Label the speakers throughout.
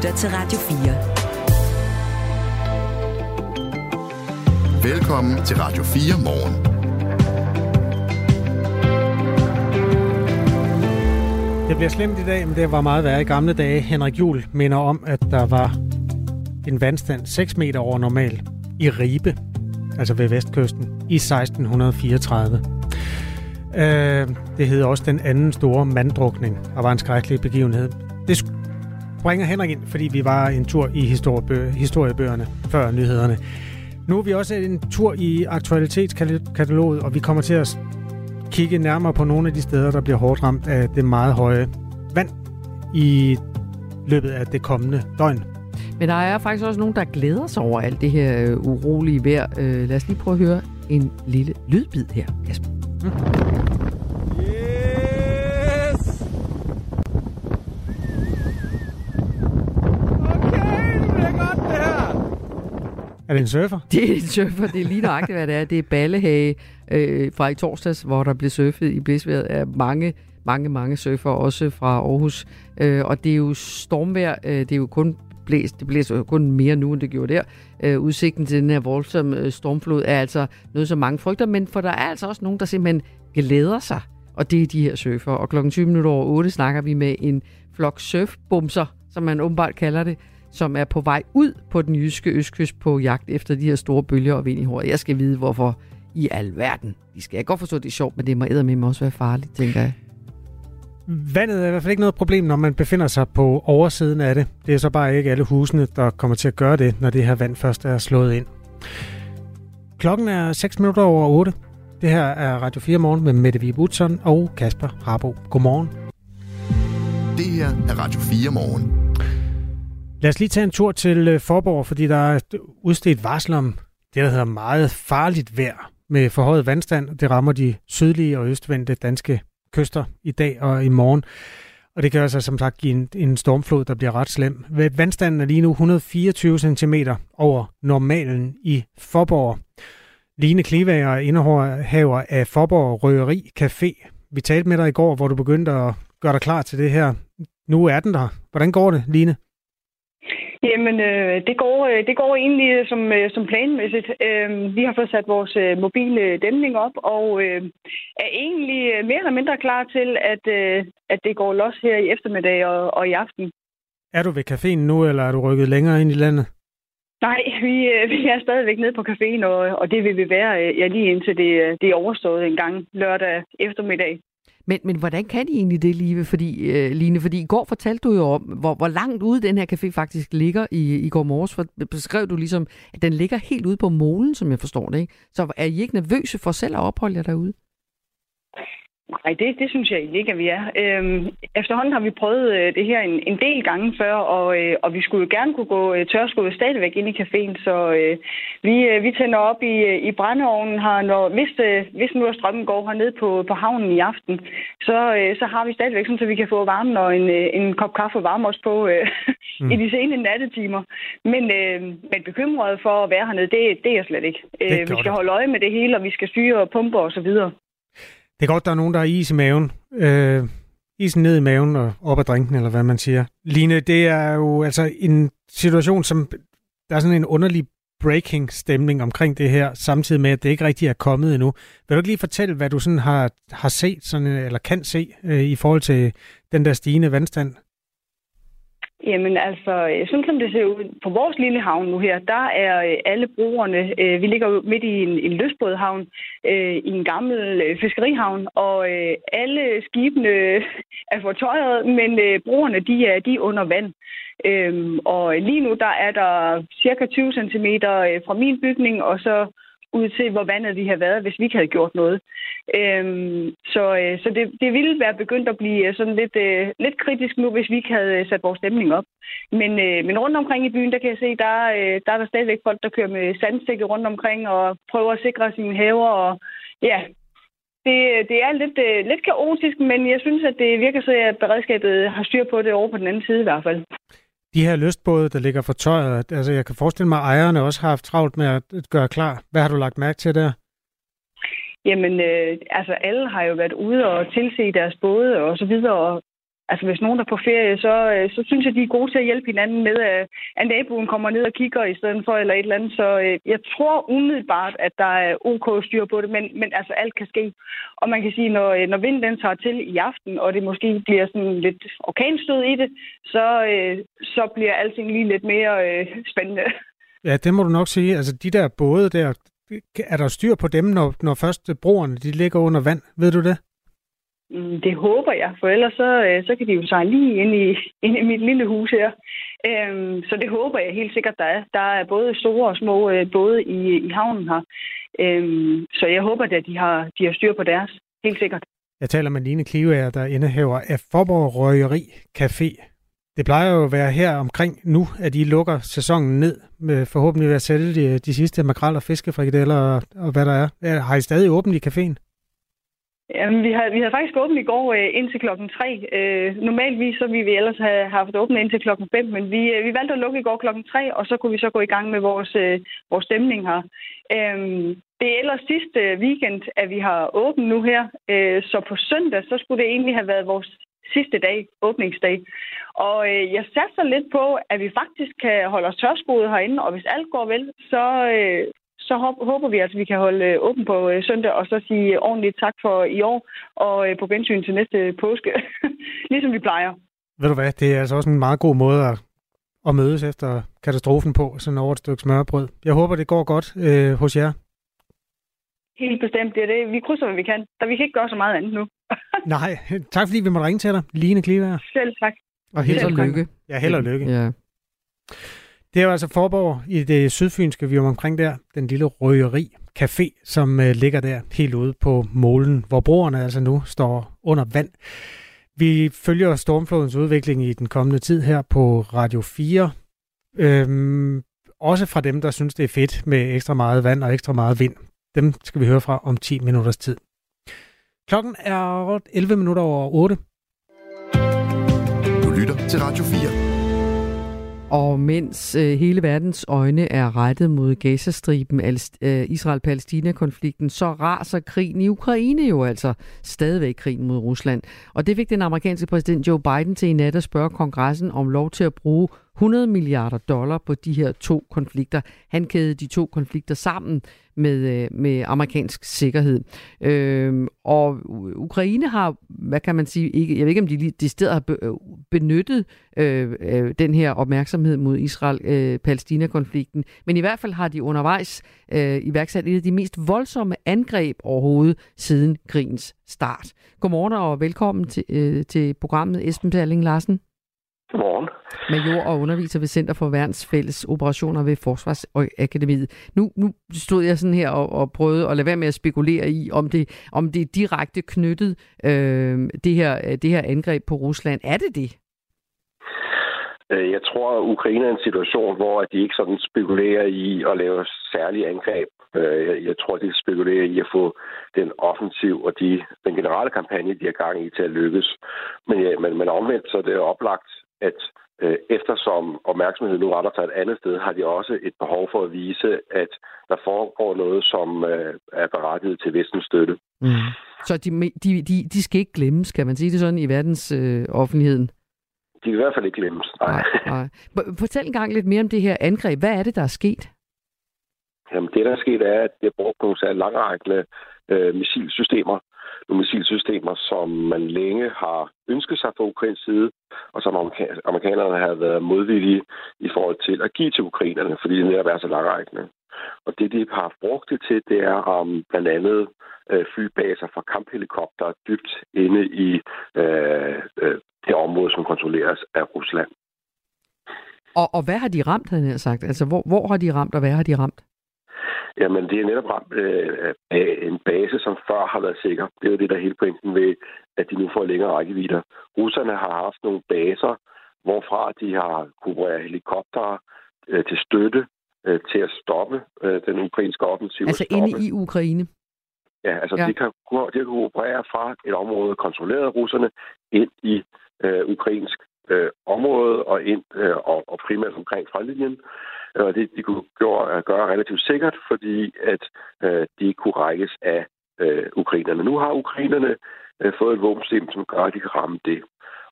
Speaker 1: lytter til Radio
Speaker 2: 4. Velkommen til Radio 4 morgen.
Speaker 3: Det bliver slemt i dag, men det var meget værre i gamle dage. Henrik Jul minder om, at der var en vandstand 6 meter over normal i Ribe, altså ved vestkysten, i 1634. Øh, det hed også den anden store manddrukning, og var en skrækkelig begivenhed. Det springer Henrik ind, fordi vi var en tur i historiebø- historiebøgerne før nyhederne. Nu er vi også en tur i aktualitetskataloget, og vi kommer til at kigge nærmere på nogle af de steder, der bliver hårdt ramt af det meget høje vand i løbet af det kommende døgn.
Speaker 4: Men der er faktisk også nogen, der glæder sig over alt det her øh, urolige vejr. Øh, lad os lige prøve at høre en lille lydbid her, Kasper. Mm.
Speaker 3: Yes! Okay, det bliver godt det her! Er det en surfer?
Speaker 4: Det er en surfer, det er lige nøjagtigt, hvad det er. Det er ballehage øh, fra i torsdags, hvor der blev surfet i blæsværet af mange, mange, mange surfer, også fra Aarhus. Øh, og det er jo stormvejr, øh, det er jo kun blæst, det blæser jo kun mere nu, end det gjorde der. Øh, udsigten til den her voldsomme øh, stormflod er altså noget, som mange frygter, men for der er altså også nogen, der simpelthen glæder sig, og det er de her surfer. Og klokken 20 minutter over 8 snakker vi med en flok surfbumser, som man åbenbart kalder det, som er på vej ud på den jyske østkyst på jagt efter de her store bølger og vind i håret. Jeg skal vide, hvorfor i alverden. De skal jeg godt forstå, at det er sjovt, men det må med også være farligt, tænker jeg.
Speaker 3: Vandet er i hvert fald ikke noget problem, når man befinder sig på oversiden af det. Det er så bare ikke alle husene, der kommer til at gøre det, når det her vand først er slået ind. Klokken er 6 minutter over 8. Det her er Radio 4 Morgen med Mette Vib Utzon og Kasper Rabo. Godmorgen.
Speaker 2: Det her er Radio 4 Morgen.
Speaker 3: Lad os lige tage en tur til øh, Forborg, fordi der er udstedt varsel om det, der hedder meget farligt vejr med forhøjet vandstand. Det rammer de sydlige og østvendte danske kyster i dag og i morgen. Og det kan altså som sagt give en, en stormflod, der bliver ret slem. Vandstanden er lige nu 124 cm over normalen i Forborg. Line Klivager, indehaver af Forborg Røgeri Café. Vi talte med dig i går, hvor du begyndte at gøre dig klar til det her. Nu er den der. Hvordan går det, Line?
Speaker 5: Jamen, øh, det, går, øh, det går egentlig som, øh, som planmæssigt. Øh, vi har fået sat vores øh, mobile dæmning op, og øh, er egentlig øh, mere eller mindre klar til, at, øh, at det går los her i eftermiddag og, og i aften.
Speaker 3: Er du ved caféen nu, eller er du rykket længere ind i landet?
Speaker 5: Nej, vi, øh, vi er stadigvæk nede på caféen, og, og det vil vi være ja, lige indtil det, det er overstået en gang lørdag eftermiddag.
Speaker 4: Men, men hvordan kan de egentlig det, Live? Fordi, øh, Line? Fordi i går fortalte du jo om, hvor, hvor langt ude den her café faktisk ligger i, i går morges. For beskrev du ligesom, at den ligger helt ude på molen, som jeg forstår det. Ikke? Så er I ikke nervøse for selv at opholde jer derude?
Speaker 5: Nej, det, det synes jeg ikke, at vi er. Øhm, efterhånden har vi prøvet øh, det her en, en del gange før, og, øh, og vi skulle jo gerne kunne gå øh, tørskoet stadigvæk ind i caféen, så øh, vi, øh, vi tænder op i, øh, i brændeovnen her, når, hvis, øh, hvis nu er strømmen går hernede på, på havnen i aften, så, øh, så har vi stadigvæk sådan, så vi kan få varmen og en, øh, en kop kaffe og varme os på øh, mm. i de sene nattetimer. Men, øh, men bekymret for at være hernede, det, det er jeg slet ikke. Øh, vi skal holde øje med det hele, og vi skal styre og pumpe og så videre.
Speaker 3: Det er godt, der er nogen, der har is i maven. Øh, isen ned i maven og op ad drinken, eller hvad man siger. Line, det er jo altså en situation, som der er sådan en underlig breaking stemning omkring det her, samtidig med, at det ikke rigtig er kommet endnu. Vil du ikke lige fortælle, hvad du sådan har, har set, sådan, eller kan se, øh, i forhold til den der stigende vandstand?
Speaker 5: Jamen altså, øh, sådan som det ser ud på vores lille havn nu her, der er øh, alle brugerne, øh, vi ligger jo midt i en, en løsbådhavn, i en gammel fiskerihavn, og alle skibene er fortøjet, men brugerne de er, de er under vand. Øhm, og lige nu der er der cirka 20 cm fra min bygning, og så ud til, hvor vandet vi havde været, hvis vi ikke havde gjort noget. Øhm, så øh, så det, det ville være begyndt at blive øh, sådan lidt, øh, lidt kritisk nu, hvis vi ikke havde øh, sat vores stemning op. Men, øh, men rundt omkring i byen, der kan jeg se, der, øh, der er der stadigvæk folk, der kører med sandstikke rundt omkring og prøver at sikre sine haver. Og, ja, det, det er lidt, øh, lidt kaotisk, men jeg synes, at det virker så, at beredskabet har styr på det over på den anden side i hvert fald
Speaker 3: de her lystbåde, der ligger for tøjet, altså jeg kan forestille mig, at ejerne også har haft travlt med at gøre klar. Hvad har du lagt mærke til der?
Speaker 5: Jamen, øh, altså alle har jo været ude og tilse deres både og så videre, og altså hvis nogen er på ferie, så, øh, så synes jeg, de er gode til at hjælpe hinanden med, at, at naboen kommer ned og kigger i stedet for, eller et eller andet. Så øh, jeg tror umiddelbart, at der er OK styr på det, men, men altså alt kan ske. Og man kan sige, når, øh, når vinden den tager til i aften, og det måske bliver sådan lidt orkanstød i det, så, så bliver alting lige lidt mere spændende.
Speaker 3: Ja, det må du nok sige. Altså de der både der, er der styr på dem, når, når først broerne de ligger under vand? Ved du det?
Speaker 5: Mm, det håber jeg, for ellers så, øh, så kan de jo sejle lige ind i, ind i mit lille hus her. Øhm, så det håber jeg helt sikkert, der er. Der er både store og små øh, både i, i havnen her. Øhm, så jeg håber, at de har, de har styr på deres. Helt sikkert.
Speaker 3: Jeg taler med Line Kleveager, der indehaver af Forborg Røgeri Café. Det plejer jo at være her omkring nu, at I lukker sæsonen ned, med forhåbentlig ved at sælge de, de sidste makrel og fiskefrikadeller og, og hvad der er. Øh, har I stadig åbent i caféen?
Speaker 5: Jamen, vi har, vi havde faktisk åbent i går øh, indtil klokken 3. Øh, normalvis så ville vi ellers have haft åbent indtil klokken 5, men vi, øh, vi valgte at lukke i går klokken 3, og så kunne vi så gå i gang med vores, øh, vores stemning her. Øh, det er ellers sidste øh, weekend, at vi har åbent nu her, øh, så på søndag, så skulle det egentlig have været vores sidste dag, åbningsdag. Og øh, jeg satser lidt på, at vi faktisk kan holde os tørskoet herinde, og hvis alt går vel, så, øh, så håber vi, at vi kan holde øh, åben på øh, søndag, og så sige ordentligt tak for i år, og øh, på gensyn til næste påske, ligesom vi plejer.
Speaker 3: Ved du hvad, det er altså også en meget god måde at, at mødes efter katastrofen på, sådan over et stykke smørbrød. Jeg håber, det går godt øh, hos jer.
Speaker 5: Helt bestemt, det er det. Vi krydser, hvad vi kan. Der vi kan ikke gøre så meget andet nu.
Speaker 3: Nej, tak fordi vi måtte ringe til dig, Line Kliver.
Speaker 5: Selv tak.
Speaker 3: Og held
Speaker 4: og lykke.
Speaker 3: Ja, held og lykke.
Speaker 4: Ja.
Speaker 3: Det er jo altså Forborg i det sydfynske, vi er omkring der. Den lille røgeri café, som øh, ligger der helt ude på målen, hvor broerne altså nu står under vand. Vi følger stormflodens udvikling i den kommende tid her på Radio 4. Øhm, også fra dem, der synes, det er fedt med ekstra meget vand og ekstra meget vind. Dem skal vi høre fra om 10 minutters tid. Klokken er 11 minutter over 8.
Speaker 2: Du lytter til Radio 4.
Speaker 4: Og mens øh, hele verdens øjne er rettet mod Gazastriben, øh, Israel-Palæstina-konflikten, så raser krigen i Ukraine jo altså stadigvæk krigen mod Rusland. Og det fik den amerikanske præsident Joe Biden til i nat at spørge kongressen om lov til at bruge 100 milliarder dollar på de her to konflikter. Han kædede de to konflikter sammen med, øh, med amerikansk sikkerhed. Øh, og Ukraine har, hvad kan man sige, ikke, jeg ved ikke om de lige de steder har øh, benyttet øh, øh, den her opmærksomhed mod Israel-Palæstina-konflikten, øh, men i hvert fald har de undervejs øh, iværksat et af de mest voldsomme angreb overhovedet siden krigens start. Godmorgen og velkommen til, øh, til programmet Esben Perling Larsen.
Speaker 1: Godmorgen.
Speaker 4: Major og underviser ved Center for Værns Fælles Operationer ved Forsvarsakademiet. Nu, nu stod jeg sådan her og, og prøvede at lade være med at spekulere i, om det, om det er direkte knyttet, øh, det, her, det her angreb på Rusland. Er det det?
Speaker 1: Øh, jeg tror, at Ukraine er en situation, hvor de ikke sådan spekulerer i at lave særlige angreb. Øh, jeg tror, de spekulerer i at få den offensiv og de, den generelle kampagne, de har gang i, til at lykkes. Men, ja, men, men omvendt så er det oplagt, at øh, eftersom opmærksomheden nu retter sig et andet sted, har de også et behov for at vise, at der foregår noget, som øh, er berettiget til vestens støtte.
Speaker 4: Mm. Så de, de, de, de skal ikke glemmes, kan man sige det sådan, i verdens øh, offentligheden?
Speaker 1: De kan i hvert fald ikke glemmes. Nej.
Speaker 4: nej, nej. Fortæl en gang lidt mere om det her angreb. Hvad er det, der er sket?
Speaker 1: Jamen, det, der er sket, er, at de har brugt nogle særligt langrækkende øh, missilsystemer, missilsystemer, som man længe har ønsket sig fra Ukrains side, og som amerikanerne har været modvillige i forhold til at give til ukrainerne, fordi det netop er så langrækkende. Og det, de har brugt det til, det er om blandt andet øh, flybaser fra kamphelikopter dybt inde i øh, øh, det område, som kontrolleres af Rusland.
Speaker 4: Og, og hvad har de ramt, havde jeg sagt? Altså, hvor, hvor har de ramt, og hvad har de ramt?
Speaker 1: Jamen, det er netop ramt øh, af en base, som før har været sikker. Det er jo det, der er hele pointen ved, at de nu får længere rækkevidder. Russerne har haft nogle baser, hvorfra de har kunne helikoptere øh, til støtte øh, til at stoppe øh, den ukrainske offensiv.
Speaker 4: Altså inde i Ukraine?
Speaker 1: Ja, altså ja. De, kan, de kan operere fra et område kontrolleret af russerne ind i øh, ukrainsk øh, område og ind øh, og, og primært omkring frontlinjen. Øh, og det de kunne gøre, øh, gøre relativt sikkert, fordi at øh, de kunne rækkes af øh, ukrainerne. Nu har ukrainerne øh, fået et våbensystem, som gør, at de kan ramme det.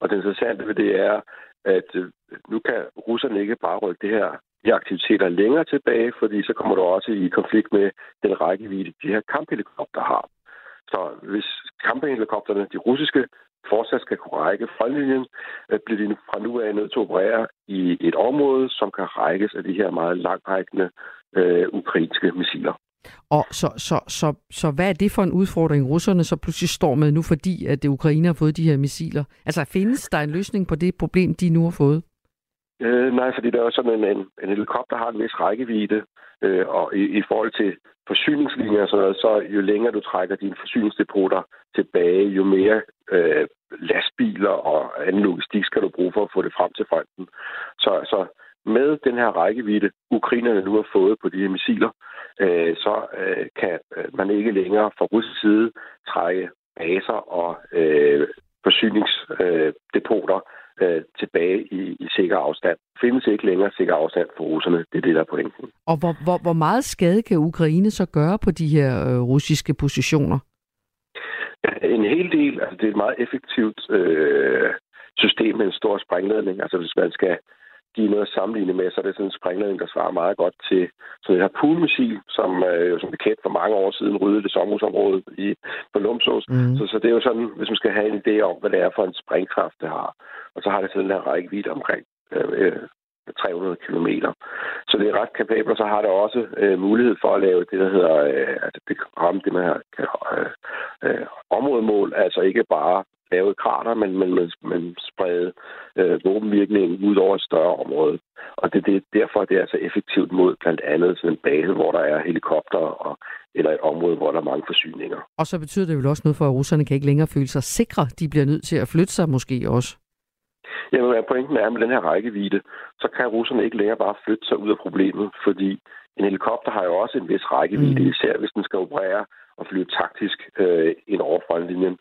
Speaker 1: Og det interessante ved det er, at øh, nu kan russerne ikke bare rykke det her de aktiviteter længere tilbage, fordi så kommer du også i konflikt med den rækkevidde, de her kamphelikopter har. Så hvis kamphelikopterne, de russiske, fortsat skal kunne række frontlinjen, øh, bliver de fra nu af nødt til at operere i et område, som kan rækkes af de her meget langrækkende øh, ukrainske missiler.
Speaker 4: Og så, så, så, så hvad er det for en udfordring, russerne så pludselig står med nu, fordi at det Ukraine har fået de her missiler? Altså findes der en løsning på det problem, de nu har fået?
Speaker 1: Øh, nej, fordi der er sådan en, en, en helikopter har en vis rækkevidde, øh, og i, i forhold til forsyningslinjer og sådan noget, så jo længere du trækker dine forsyningsdepoter tilbage, jo mere øh, lastbiler og anden logistik skal du bruge for at få det frem til fronten. Så, så med den her rækkevidde, ukrainerne nu har fået på de her missiler, øh, så øh, kan øh, man ikke længere fra russisk side trække baser og øh, forsyningsdepoter øh, tilbage i, i sikker afstand. Findes ikke længere sikker afstand for russerne. Det er det, der er pointen.
Speaker 4: Og hvor, hvor, hvor meget skade kan Ukraine så gøre på de her øh, russiske positioner?
Speaker 1: En hel del. Altså, det er et meget effektivt øh, system med en stor sprængladning. Altså hvis man skal give noget at sammenligne med, så er det sådan en sprængladning, der svarer meget godt til sådan et her poolmissil, som øh, jo som bekendt for mange år siden ryddede det sommerhusområde i, på Lumsås. Mm. Så, så det er jo sådan, hvis man skal have en idé om, hvad det er for en sprængkraft, det har. Og så har det sådan en her rækkevidde omkring øh, 300 km. Så det er ret kapabelt, og så har det også øh, mulighed for at lave det, der hedder øh, altså ramme det, man her øh, øh, områdemål, altså ikke bare lave krater, men, men, men, men sprede øh, våbenvirkningen ud over et større område. Og det, det er derfor, det er så effektivt mod blandt andet sådan en base, hvor der er helikopter og, eller et område, hvor der er mange forsyninger.
Speaker 4: Og så betyder det vel også noget for, at russerne kan ikke længere føle sig sikre. De bliver nødt til at flytte sig måske også.
Speaker 1: Jamen, pointen er, med den her rækkevidde, så kan russerne ikke længere bare flytte sig ud af problemet, fordi en helikopter har jo også en vis rækkevidde, mm. især hvis den skal operere og flyve taktisk øh, ind over frontlinjen.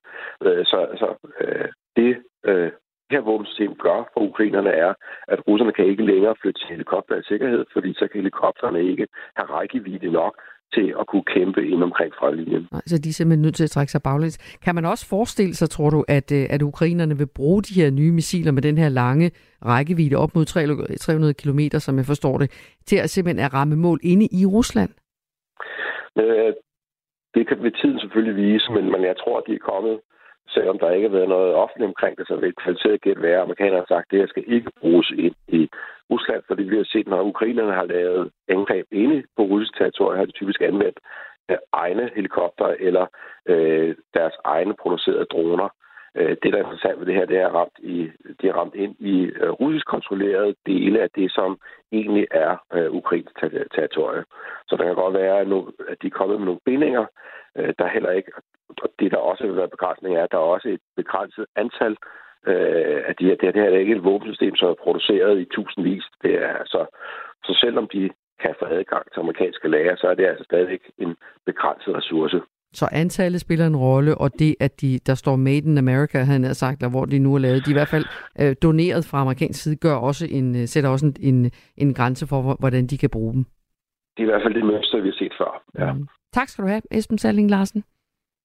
Speaker 1: Øh, så så øh, det, øh, her våbensystem gør for ukrainerne er, at russerne kan ikke længere flytte til helikopter i sikkerhed, fordi så kan helikopterne ikke have rækkevidde nok til at kunne kæmpe ind omkring frontlinjen.
Speaker 4: Så de er simpelthen nødt til at trække sig baglæns. Kan man også forestille sig, tror du, at, øh, at ukrainerne vil bruge de her nye missiler med den her lange rækkevidde op mod 300 km, som jeg forstår det, til at simpelthen at ramme mål inde i Rusland?
Speaker 1: Det kan ved tiden selvfølgelig vise, men, men jeg tror, at de er kommet, selvom der ikke har været noget offentligt omkring det, så vil et kvalificeret gæt være, amerikanerne har sagt, at det her skal ikke bruges ind i Rusland, fordi vi har set, når ukrainerne har lavet angreb inde på russisk territorium, har de typisk anvendt øh, egne helikopter eller øh, deres egne producerede droner. Øh, det, der er interessant ved det her, det er, ramt i, det er ramt ind i øh, russisk kontrollerede dele af det, som egentlig er øh, ukrainsk territorie. Så der kan godt være, at de er kommet med nogle bindinger, øh, der heller ikke... Og det, der også vil være begrænsning, er, at der er også et begrænset antal øh, at de her, det, her, det her er ikke et våbensystem, som er produceret i tusindvis. Det er altså, så selvom de kan få adgang til amerikanske lager, så er det altså stadigvæk en begrænset ressource.
Speaker 4: Så antallet spiller en rolle, og det, at de, der står Made in America, han har sagt, eller hvor de nu er lavet, de er i hvert fald øh, doneret fra amerikansk side, gør også en, øh, sætter også en, en, en grænse for, hvordan de kan bruge dem.
Speaker 1: Det er i hvert fald det mønster, vi har set før. Ja. Mm.
Speaker 4: Tak skal du have, Esben Salling Larsen.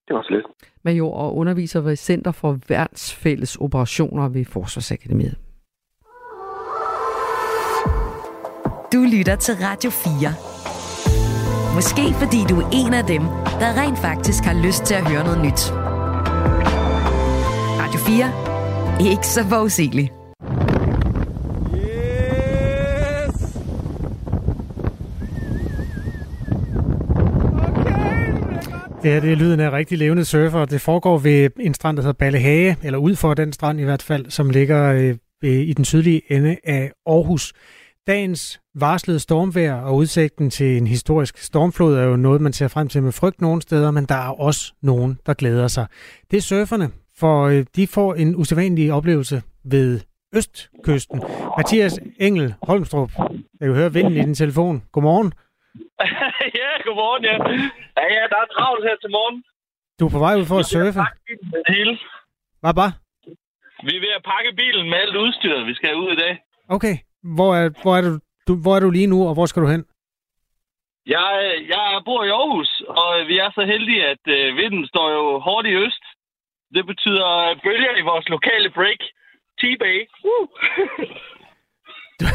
Speaker 1: Det var så lidt.
Speaker 4: Major og underviser ved Center for Værnsfælles Operationer ved Forsvarsakademiet.
Speaker 6: Du lytter til Radio 4. Måske fordi du er en af dem, der rent faktisk har lyst til at høre noget nyt. Radio 4. Ikke så forudsigeligt.
Speaker 3: Det her det er lyden af rigtig levende surfer. Det foregår ved en strand, der hedder Ballehage, eller ud for den strand i hvert fald, som ligger øh, i den sydlige ende af Aarhus. Dagens varslede stormvejr og udsigten til en historisk stormflod er jo noget, man ser frem til med frygt nogle steder, men der er også nogen, der glæder sig. Det er surferne, for øh, de får en usædvanlig oplevelse ved Østkysten. Mathias Engel Holmstrup, jeg kan høre vinden i din telefon. Godmorgen.
Speaker 7: ja, godmorgen, ja. Ja, ja, der er travlt her til morgen.
Speaker 3: Du er på vej ud for at surfe? Hvad bare?
Speaker 7: Vi er ved at pakke bilen med alt udstyret, vi skal ud i dag.
Speaker 3: Okay. Hvor er, hvor er, du, du, hvor er du lige nu, og hvor skal du hen?
Speaker 7: Jeg, jeg bor i Aarhus, og vi er så heldige, at øh, vinden står jo hårdt i øst. Det betyder bølger i vores lokale break. T-Bay. Uh.
Speaker 3: Du,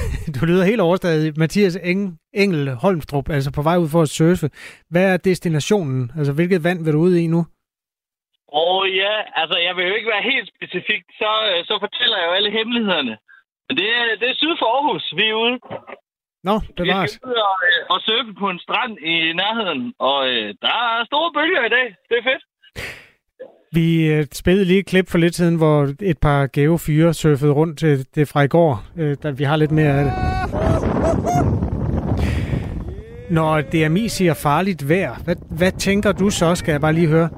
Speaker 3: du lyder helt overstadig. Mathias Eng, Engel Holmstrup, altså på vej ud for at surfe. Hvad er destinationen? Altså, hvilket vand vil du ud i nu?
Speaker 7: Åh oh, ja, altså jeg vil jo ikke være helt specifik, så, øh, så fortæller jeg jo alle hemmelighederne. Det er, det er syd for Aarhus, vi er ude.
Speaker 3: Nå,
Speaker 7: Vi
Speaker 3: bevares.
Speaker 7: skal ud og, øh, og surfe på en strand i nærheden, og øh, der er store bølger i dag. Det er fedt.
Speaker 3: Vi øh, spillede lige et klip for lidt siden, hvor et par gave fyre surfede rundt til det fra i går. Øh, der, vi har lidt mere af det. Når DMI siger farligt vejr, hvad, hvad tænker du så, skal jeg bare lige høre?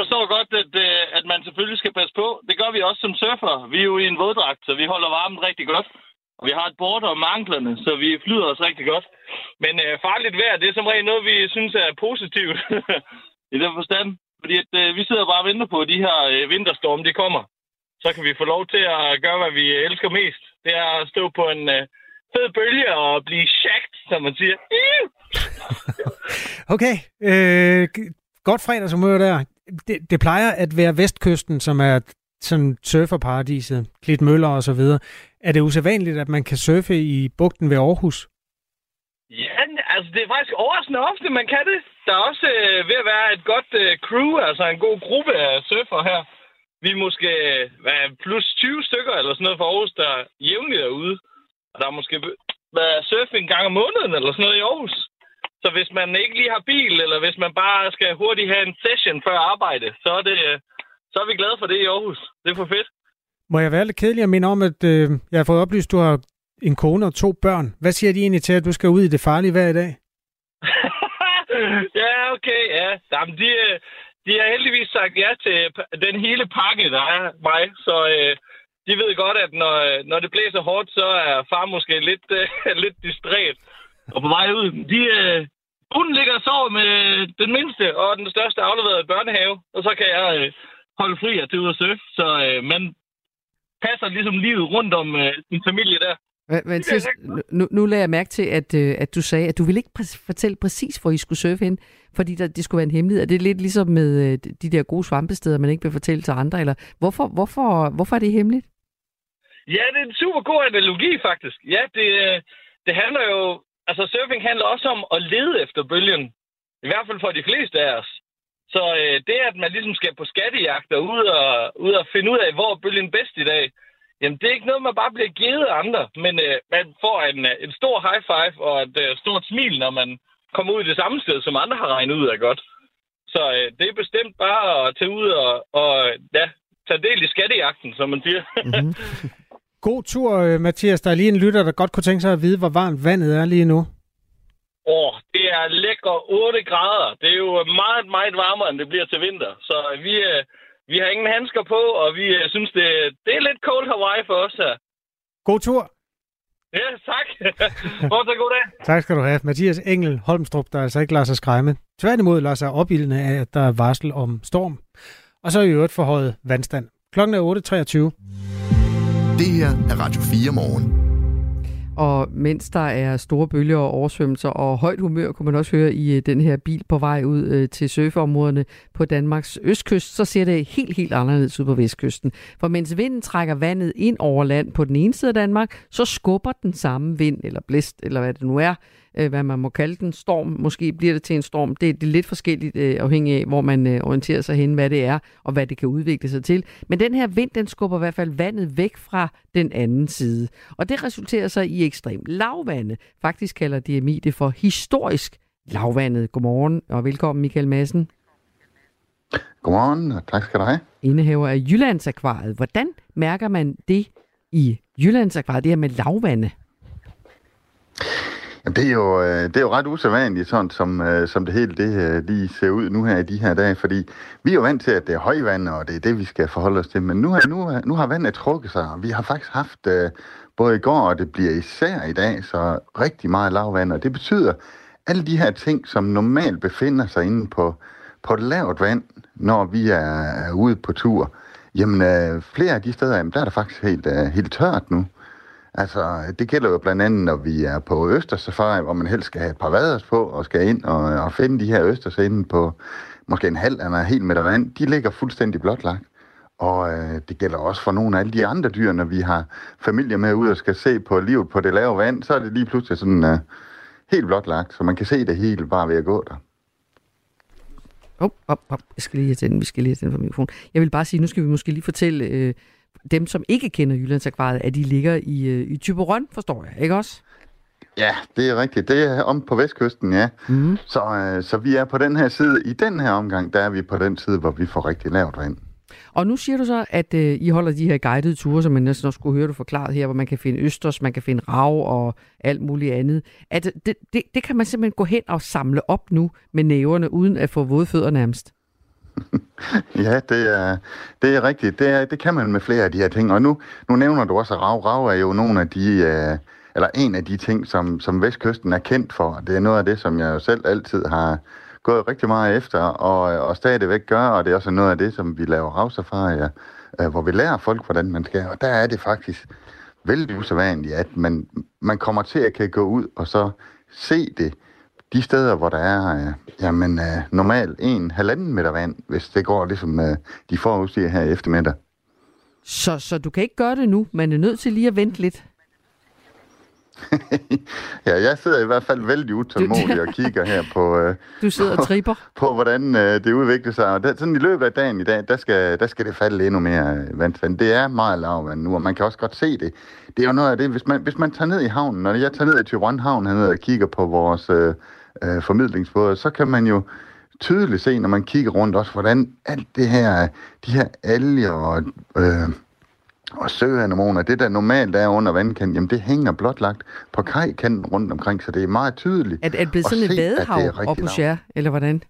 Speaker 7: Forstår godt, at, øh, at man selvfølgelig skal passe på. Det gør vi også som surfer. Vi er jo i en våddragt, så vi holder varmen rigtig godt. Og vi har et bord om anklerne, så vi flyder os rigtig godt. Men øh, farligt vejr, det er som regel noget, vi synes er positivt i den forstand. Fordi at, øh, vi sidder bare og venter på, at de her øh, vinterstorme, de kommer. Så kan vi få lov til at gøre, hvad vi øh, elsker mest. Det er at stå på en øh, fed bølge og blive shakt, som man siger.
Speaker 3: Okay, øh, godt fredagshumør der. Det, det plejer at være vestkysten, som er sådan surferparadiset, klitmøller og så videre. Er det usædvanligt, at man kan surfe i bugten ved Aarhus?
Speaker 7: Ja, altså det er faktisk overraskende ofte, man kan det. Der er også øh, ved at være et godt øh, crew, altså en god gruppe af surfer her. Vi er måske øh, hvad, plus 20 stykker eller sådan noget for Aarhus, der jævnligt er ude. Og der er måske været surf en gang om måneden eller sådan noget i Aarhus. Så hvis man ikke lige har bil, eller hvis man bare skal hurtigt have en session før arbejde, så er, det, så er vi glade for det i Aarhus. Det er for fedt.
Speaker 3: Må jeg være lidt kedelig at minde om, at øh, jeg har fået oplyst, at du har en kone og to børn. Hvad siger de egentlig til, at du skal ud i det farlige hver i dag?
Speaker 7: ja, okay, ja. Jamen, de, øh, de har heldigvis sagt ja til den hele pakke, der er mig. Så øh, de ved godt, at når, øh, når det blæser hårdt, så er far måske lidt, øh, lidt distræt. Og på vej ud, de, øh, hun ligger og sover med den mindste og den største afleverede børnehave. Og så kan jeg øh, holde fri og til ud og surfe. Så øh, man passer ligesom livet rundt om øh, sin familie der.
Speaker 4: Men, men Mathias, nu, nu lagde jeg mærke til, at, øh, at du sagde, at du ville ikke præ- fortælle præcis, hvor I skulle surfe hen, fordi der, det skulle være en hemmelighed. Er det lidt ligesom med øh, de der gode svampesteder, man ikke vil fortælle til andre? Eller hvorfor, hvorfor, hvorfor er det hemmeligt?
Speaker 7: Ja, det er en super god analogi, faktisk. Ja, det, øh, det handler jo... Altså, surfing handler også om at lede efter bølgen. I hvert fald for de fleste af os. Så øh, det, at man ligesom skal på skattejagt og ud og, ud og finde ud af, hvor er bølgen bedst i dag, jamen det er ikke noget, man bare bliver givet af andre. Men øh, man får en, øh, en stor high five og et øh, stort smil, når man kommer ud i det samme sted, som andre har regnet ud af godt. Så øh, det er bestemt bare at tage ud og, og ja, tage del i skattejagten, som man siger.
Speaker 3: Mm-hmm. God tur, øh, Mathias. Der er lige en lytter, der godt kunne tænke sig at vide, hvor varmt vandet er lige nu.
Speaker 7: Åh, det er lækker 8 grader. Det er jo meget, meget varmere, end det bliver til vinter. Så vi, øh, vi har ingen handsker på, og vi øh, synes, det, det er lidt cold Hawaii for os her.
Speaker 3: God tur.
Speaker 7: Ja, tak. Fortsat god dag.
Speaker 3: Tak skal du have. Mathias Engel Holmstrup, der altså ikke lader sig skræmme. Tværtimod lader sig opildne af, at der er varsel om storm. Og så er i øvrigt forhøjet vandstand. Klokken er 8.23.
Speaker 2: Det her er Radio 4 morgen.
Speaker 4: Og mens der er store bølger og oversvømmelser og højt humør, kunne man også høre i øh, den her bil på vej ud øh, til surfeområderne på Danmarks østkyst, så ser det helt, helt anderledes ud på vestkysten. For mens vinden trækker vandet ind over land på den ene side af Danmark, så skubber den samme vind, eller blæst, eller hvad det nu er, øh, hvad man må kalde den, storm. Måske bliver det til en storm. Det, det er lidt forskelligt øh, afhængig af, hvor man øh, orienterer sig hen, hvad det er, og hvad det kan udvikle sig til. Men den her vind, den skubber i hvert fald vandet væk fra den anden side. Og det resulterer så i ekstrem lavvande. Faktisk kalder DMI det for historisk lavvandet. Godmorgen og velkommen Michael Madsen.
Speaker 8: Godmorgen, og tak skal du have.
Speaker 4: Indehaver af Jyllandsakvariet. Hvordan mærker man det i Jyllandsakvariet, det her med lavvande?
Speaker 8: Det, er jo, øh, det er jo ret usædvanligt, sådan som, øh, som det hele det øh, lige ser ud nu her i de her dage, fordi vi er jo vant til, at det er højvand, og det er det, vi skal forholde os til. Men nu, nu, nu har vandet trukket sig, og vi har faktisk haft både i går, og det bliver især i dag, så rigtig meget lavvand, og det betyder, alle de her ting, som normalt befinder sig inde på, på et lavt vand, når vi er, ude på tur, jamen flere af de steder, jamen, der er der faktisk helt, helt tørt nu. Altså, det gælder jo blandt andet, når vi er på Østersafari, hvor man helst skal have et par vaders på og skal ind og, og finde de her Østers inde på måske en halv eller en hel meter vand. De ligger fuldstændig blotlagt. Og øh, det gælder også for nogle af alle de andre dyr, når vi har familier med ud og skal se på livet på det lave vand, så er det lige pludselig sådan øh, helt blotlagt, så man kan se det hele bare ved at gå der.
Speaker 4: Hop, hop, hop. Jeg skal lige have den. Vi skal lige have den fra mikrofonen. Jeg vil bare sige, nu skal vi måske lige fortælle øh, dem, som ikke kender Jyllandsakvariet, at de ligger i, øh, i Typerøn, forstår jeg, ikke også?
Speaker 8: Ja, det er rigtigt. Det er om på vestkysten, ja. Mm. Så, øh, så vi er på den her side. I den her omgang, der er vi på den side, hvor vi får rigtig lavt vand.
Speaker 4: Og nu siger du så, at øh, I holder de her guidede ture, som man næsten også skulle høre du forklaret her, hvor man kan finde østers, man kan finde rav og alt muligt andet. At det, det, det kan man simpelthen gå hen og samle op nu med næverne, uden at få våde fødder nærmest.
Speaker 8: ja, det er, det er rigtigt. Det, er, det kan man med flere af de her ting. Og nu, nu nævner du også, at rav. Rav er jo nogle af de... Øh, eller en af de ting, som, som Vestkysten er kendt for. Det er noget af det, som jeg jo selv altid har gået rigtig meget efter, og, og stadigvæk gør, og det er også noget af det, som vi laver ravsafarier, øh, hvor vi lærer folk, hvordan man skal. Og der er det faktisk vældig usædvanligt, at man, man kommer til at kan gå ud og så se det de steder, hvor der er øh, jamen, øh, normalt en halvanden meter vand, hvis det går ligesom øh, de forudsiger her i eftermiddag.
Speaker 4: Så, så du kan ikke gøre det nu, man er nødt til lige at vente lidt?
Speaker 8: ja, jeg sidder i hvert fald vældig utålmodig og kigger her på... Øh,
Speaker 4: du sidder og tripper?
Speaker 8: På, på hvordan øh, det udvikler sig. Og der, sådan i løbet af dagen i dag, der skal, der skal det falde endnu mere øh, vandstand. Det er meget lavvand nu, og man kan også godt se det. Det er jo noget af det, hvis man, hvis man tager ned i havnen, når jeg tager ned i Tyron Havn hernede og kigger på vores øh, øh, formidlingsbåde, så kan man jo tydeligt se, når man kigger rundt også, hvordan alt det her, de her alger og... Øh, og søanemoner, det der normalt er under vandkanten, jamen det hænger blotlagt på kajkanten rundt omkring, så det er meget tydeligt.
Speaker 4: Er det blevet sådan et vadehav op på Sjær, eller hvordan?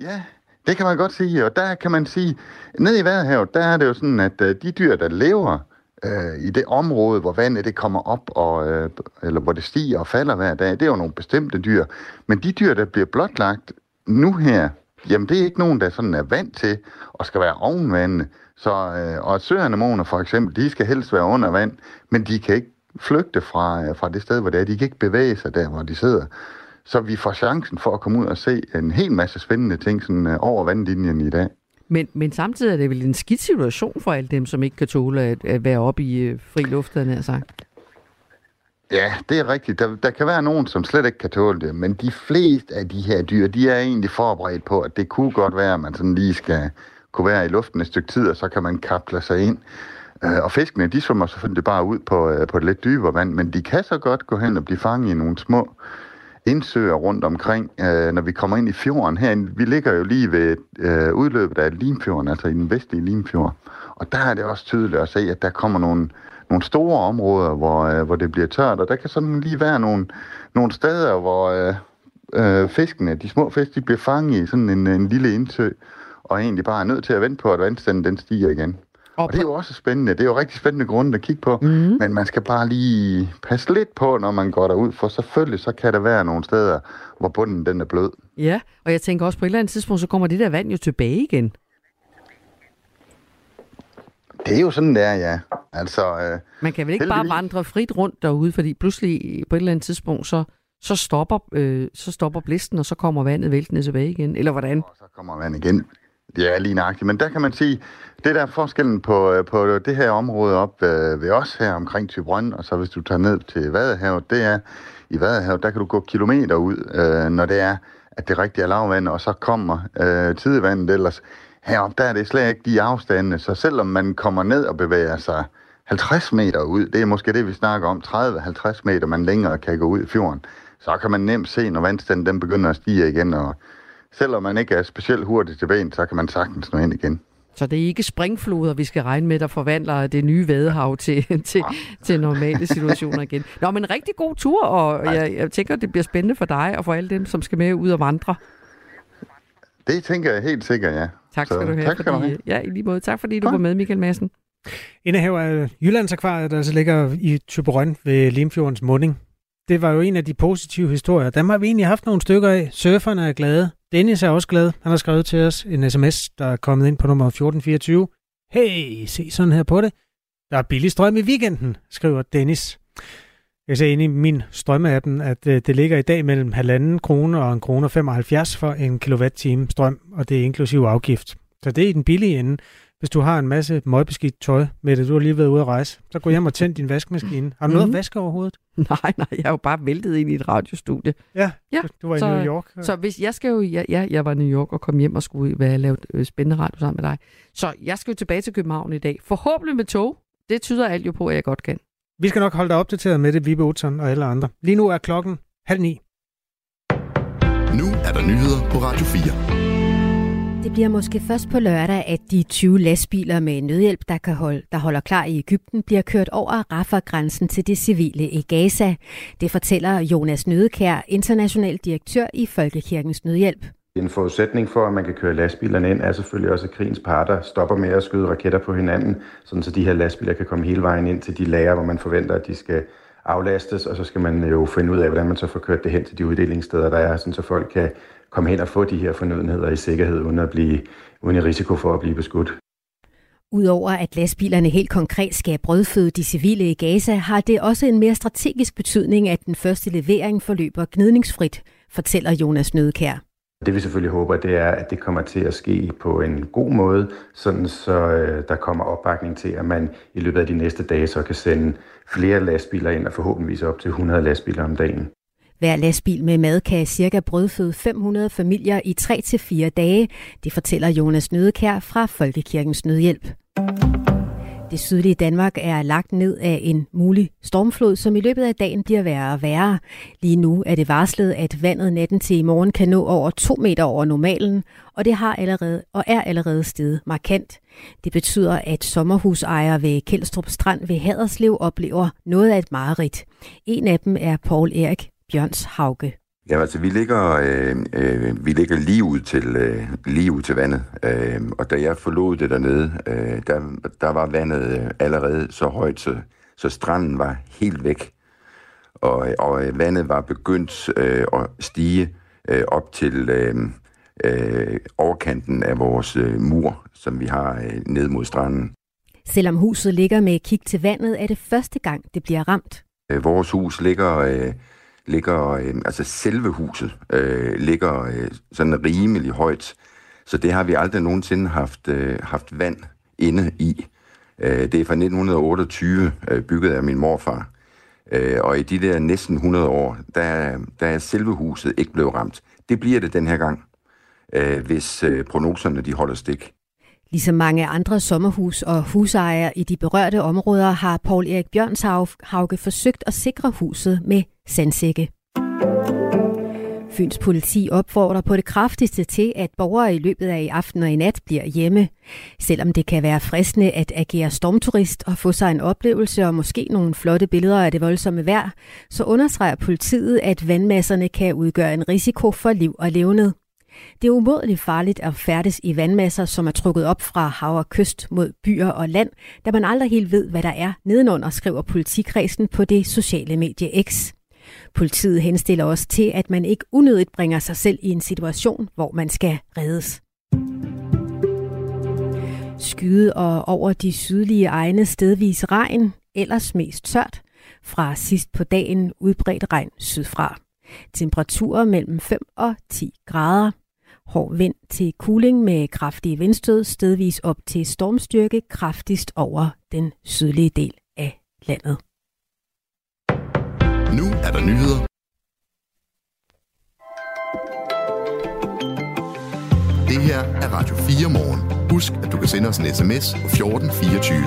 Speaker 8: Ja, det kan man godt sige, og der kan man sige, ned i Vadehavet, der er det jo sådan, at uh, de dyr, der lever øh, i det område, hvor vandet det kommer op, og, øh, eller hvor det stiger og falder hver dag, det er jo nogle bestemte dyr. Men de dyr, der bliver blotlagt nu her, jamen det er ikke nogen, der sådan er vant til og skal være ovenvandende. Så, øh, og søanemoner for eksempel, de skal helst være under vand, men de kan ikke flygte fra, øh, fra det sted, hvor det er. De kan ikke bevæge sig der, hvor de sidder. Så vi får chancen for at komme ud og se en hel masse spændende ting sådan, øh, over vandlinjen i dag.
Speaker 4: Men, men samtidig er det vel en skidt situation for alle dem, som ikke kan tåle at, at være oppe i øh, fri luft, havde sagt.
Speaker 8: Ja, det er rigtigt. Der, der kan være nogen, som slet ikke kan tåle det, men de fleste af de her dyr, de er egentlig forberedt på, at det kunne godt være, at man sådan lige skal kunne være i luften et stykke tid, og så kan man kaple sig ind. Øh, og fiskene, de svømmer selvfølgelig bare ud på, øh, på et lidt dybere vand, men de kan så godt gå hen og blive fanget i nogle små indsøer rundt omkring, øh, når vi kommer ind i fjorden. Her, vi ligger jo lige ved øh, udløbet af Limfjorden, altså i den vestlige Limfjord. Og der er det også tydeligt at se, at der kommer nogle, nogle store områder, hvor, øh, hvor det bliver tørt, og der kan sådan lige være nogle, nogle steder, hvor øh, øh, fiskene, de små fisk, de bliver fanget i sådan en, en lille indsø, og egentlig bare er nødt til at vente på, at vandstanden den stiger igen. Og, og det er jo også spændende. Det er jo rigtig spændende grund at kigge på. Mm. Men man skal bare lige passe lidt på, når man går derud, for selvfølgelig så kan der være nogle steder, hvor bunden den er blød.
Speaker 4: Ja, og jeg tænker også på et eller andet tidspunkt, så kommer det der vand jo tilbage igen.
Speaker 8: Det er jo sådan, det er, ja. Altså, øh,
Speaker 4: man kan vel ikke heldigvis... bare vandre frit rundt derude, fordi pludselig på et eller andet tidspunkt, så, så, stopper, øh, så stopper blisten, og så kommer vandet væltende tilbage igen, eller hvordan?
Speaker 8: Og så kommer vandet igen. Det er lige nøjagtigt, men der kan man sige, det der er forskellen på, øh, på det her område op ved, øh, ved os her omkring Tybrøn, og så hvis du tager ned til Vadehavet, det er, i Vadehavet, der kan du gå kilometer ud, øh, når det er, at det rigtige er lavvand, og så kommer øh, tidevandet ellers. Heroppe, der er det slet ikke de afstande, så selvom man kommer ned og bevæger sig 50 meter ud, det er måske det, vi snakker om, 30-50 meter, man længere kan gå ud i fjorden, så kan man nemt se, når vandstanden den begynder at stige igen, og selvom man ikke er specielt hurtig til ben, så kan man sagtens nå ind igen.
Speaker 4: Så det er ikke springfloder, vi skal regne med, der forvandler det nye vadehav til, til, til normale situationer igen. Nå, men en rigtig god tur, og jeg, jeg tænker, det bliver spændende for dig og for alle dem, som skal med ud og vandre.
Speaker 8: Det tænker jeg helt sikkert, ja.
Speaker 4: Tak skal Så, du have. Tak skal fordi, du have. Ja, i lige måde. Tak fordi du ja. var med, Michael Madsen.
Speaker 3: Indehaver af Jyllandsakvariet, der altså ligger i Typerøn ved Limfjordens munding. Det var jo en af de positive historier. Dem har vi egentlig haft nogle stykker af. Surferne er glade. Dennis er også glad. Han har skrevet til os en sms, der er kommet ind på nummer 1424. Hey, se sådan her på det. Der er billig strøm i weekenden, skriver Dennis. Jeg ser ind i min strømmeappen, at øh, det ligger i dag mellem halvanden krone og en krone 75 for en kilowatt-time strøm, og det er inklusiv afgift. Så det er i den billige ende hvis du har en masse møgbeskidt tøj med det, du har lige været ude at rejse, så gå hjem og tænd din vaskemaskine. Har du noget
Speaker 4: Mhm.
Speaker 3: at vaske overhovedet?
Speaker 4: Nej, nej, jeg er jo bare væltet ind i et radiostudie.
Speaker 3: Ja,
Speaker 4: Ja,
Speaker 3: du, var i
Speaker 4: så-
Speaker 3: New York.
Speaker 4: Så hvis jeg skal jo, ja, ja, jeg var i New York og kom hjem og skulle være lavet øh, spændende radio sammen med dig. Så jeg skal jo tilbage til København i dag. Forhåbentlig med tog. Det tyder alt jo på, at jeg godt kan.
Speaker 3: Vi skal nok holde dig opdateret med det, Vibe Utzon og alle andre. Lige nu er klokken halv ni.
Speaker 2: Nu er der nyheder på Radio 4.
Speaker 9: Det bliver måske først på lørdag, at de 20 lastbiler med nødhjælp, der, kan holde, der holder klar i Ægypten, bliver kørt over Rafah-grænsen til det civile i Gaza. Det fortæller Jonas Nødekær, international direktør i Folkekirkens Nødhjælp.
Speaker 10: En forudsætning for, at man kan køre lastbilerne ind, er selvfølgelig også, at krigens parter stopper med at skyde raketter på hinanden, sådan så de her lastbiler kan komme hele vejen ind til de lager, hvor man forventer, at de skal aflastes, og så skal man jo finde ud af, hvordan man så får kørt det hen til de uddelingssteder, der er, sådan så folk kan komme hen og få de her fornødenheder i sikkerhed, uden, at blive, uden i risiko for at blive beskudt.
Speaker 9: Udover at lastbilerne helt konkret skal brødføde de civile i Gaza, har det også en mere strategisk betydning, at den første levering forløber gnidningsfrit, fortæller Jonas Nødekær.
Speaker 10: Det vi selvfølgelig håber, det er, at det kommer til at ske på en god måde, sådan så øh, der kommer opbakning til, at man i løbet af de næste dage så kan sende flere lastbiler ind, og forhåbentligvis op til 100 lastbiler om dagen.
Speaker 9: Hver lastbil med mad kan cirka brødføde 500 familier i 3-4 dage, det fortæller Jonas Nødekær fra Folkekirkens Nødhjælp. Det sydlige Danmark er lagt ned af en mulig stormflod, som i løbet af dagen bliver værre og værre. Lige nu er det varslet, at vandet natten til i morgen kan nå over 2 meter over normalen, og det har allerede og er allerede steget markant. Det betyder, at sommerhusejere ved Kelstrup Strand ved Haderslev oplever noget af et mareridt. En af dem er Paul Erik Bjørns Hauge.
Speaker 11: Ja, altså vi ligger, øh, øh, vi ligger lige ud til, øh, lige ud til vandet, øh, og da jeg forlod det dernede, øh, der, der var vandet øh, allerede så højt, så, så stranden var helt væk, og, og øh, vandet var begyndt øh, at stige øh, op til øh, øh, overkanten af vores øh, mur, som vi har øh, ned mod stranden.
Speaker 9: Selvom huset ligger med kig til vandet, er det første gang, det bliver ramt.
Speaker 11: Øh, vores hus ligger, øh, ligger øh, altså selve huset øh, ligger øh, sådan rimelig højt, så det har vi aldrig nogensinde haft, øh, haft vand inde i. Øh, det er fra 1928, øh, bygget af min morfar. Øh, og i de der næsten 100 år, der, der er selve huset ikke blevet ramt. Det bliver det den her gang, øh, hvis øh, prognoserne de holder stik.
Speaker 9: Ligesom mange andre sommerhus- og husejere i de berørte områder, har Paul Erik Bjørnshauge forsøgt at sikre huset med sandsække. Fyns politi opfordrer på det kraftigste til, at borgere i løbet af i aften og i nat bliver hjemme. Selvom det kan være fristende at agere stormturist og få sig en oplevelse og måske nogle flotte billeder af det voldsomme vejr, så understreger politiet, at vandmasserne kan udgøre en risiko for liv og levned. Det er umådeligt farligt at færdes i vandmasser, som er trukket op fra hav og kyst mod byer og land, da man aldrig helt ved, hvad der er nedenunder, skriver politikredsen på det sociale medie X. Politiet henstiller også til, at man ikke unødigt bringer sig selv i en situation, hvor man skal reddes. Skyde og over de sydlige egne stedvis regn, ellers mest tørt. Fra sidst på dagen udbredt regn sydfra. Temperaturer mellem 5 og 10 grader. Hård vind til kuling med kraftige vindstød, stedvis op til stormstyrke, kraftigst over den sydlige del af landet.
Speaker 2: Nu er der nyheder. Det her er Radio 4 morgen. Husk, at du kan sende os en sms på 1424.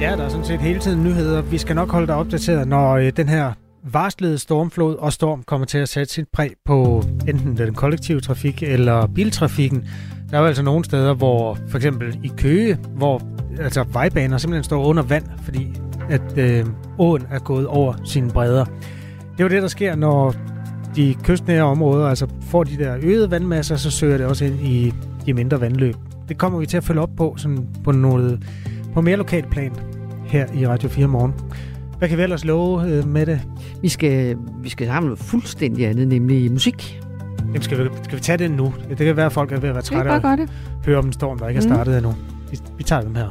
Speaker 3: Ja, der er sådan set hele tiden nyheder. Vi skal nok holde dig opdateret, når øh, den her varslede stormflod og storm kommer til at sætte sit præg på enten den kollektive trafik eller biltrafikken. Der er jo altså nogle steder, hvor for eksempel i Køge, hvor altså vejbaner simpelthen står under vand, fordi at øh, åen er gået over sine bredder. Det er jo det, der sker, når de kystnære områder altså får de der øgede vandmasser, så søger det også ind i de mindre vandløb. Det kommer vi til at følge op på sådan på noget på mere lokalt plan her i Radio 4 morgen. Hvad kan vi ellers love øh, med det?
Speaker 4: Vi skal, vi skal have noget fuldstændig andet, nemlig musik.
Speaker 3: Jamen, skal, vi, skal vi tage det nu? Det kan være, at folk er ved at være trætte af at høre om en storm, der ikke er
Speaker 4: Mm.
Speaker 3: startet endnu. Vi, vi tager dem her.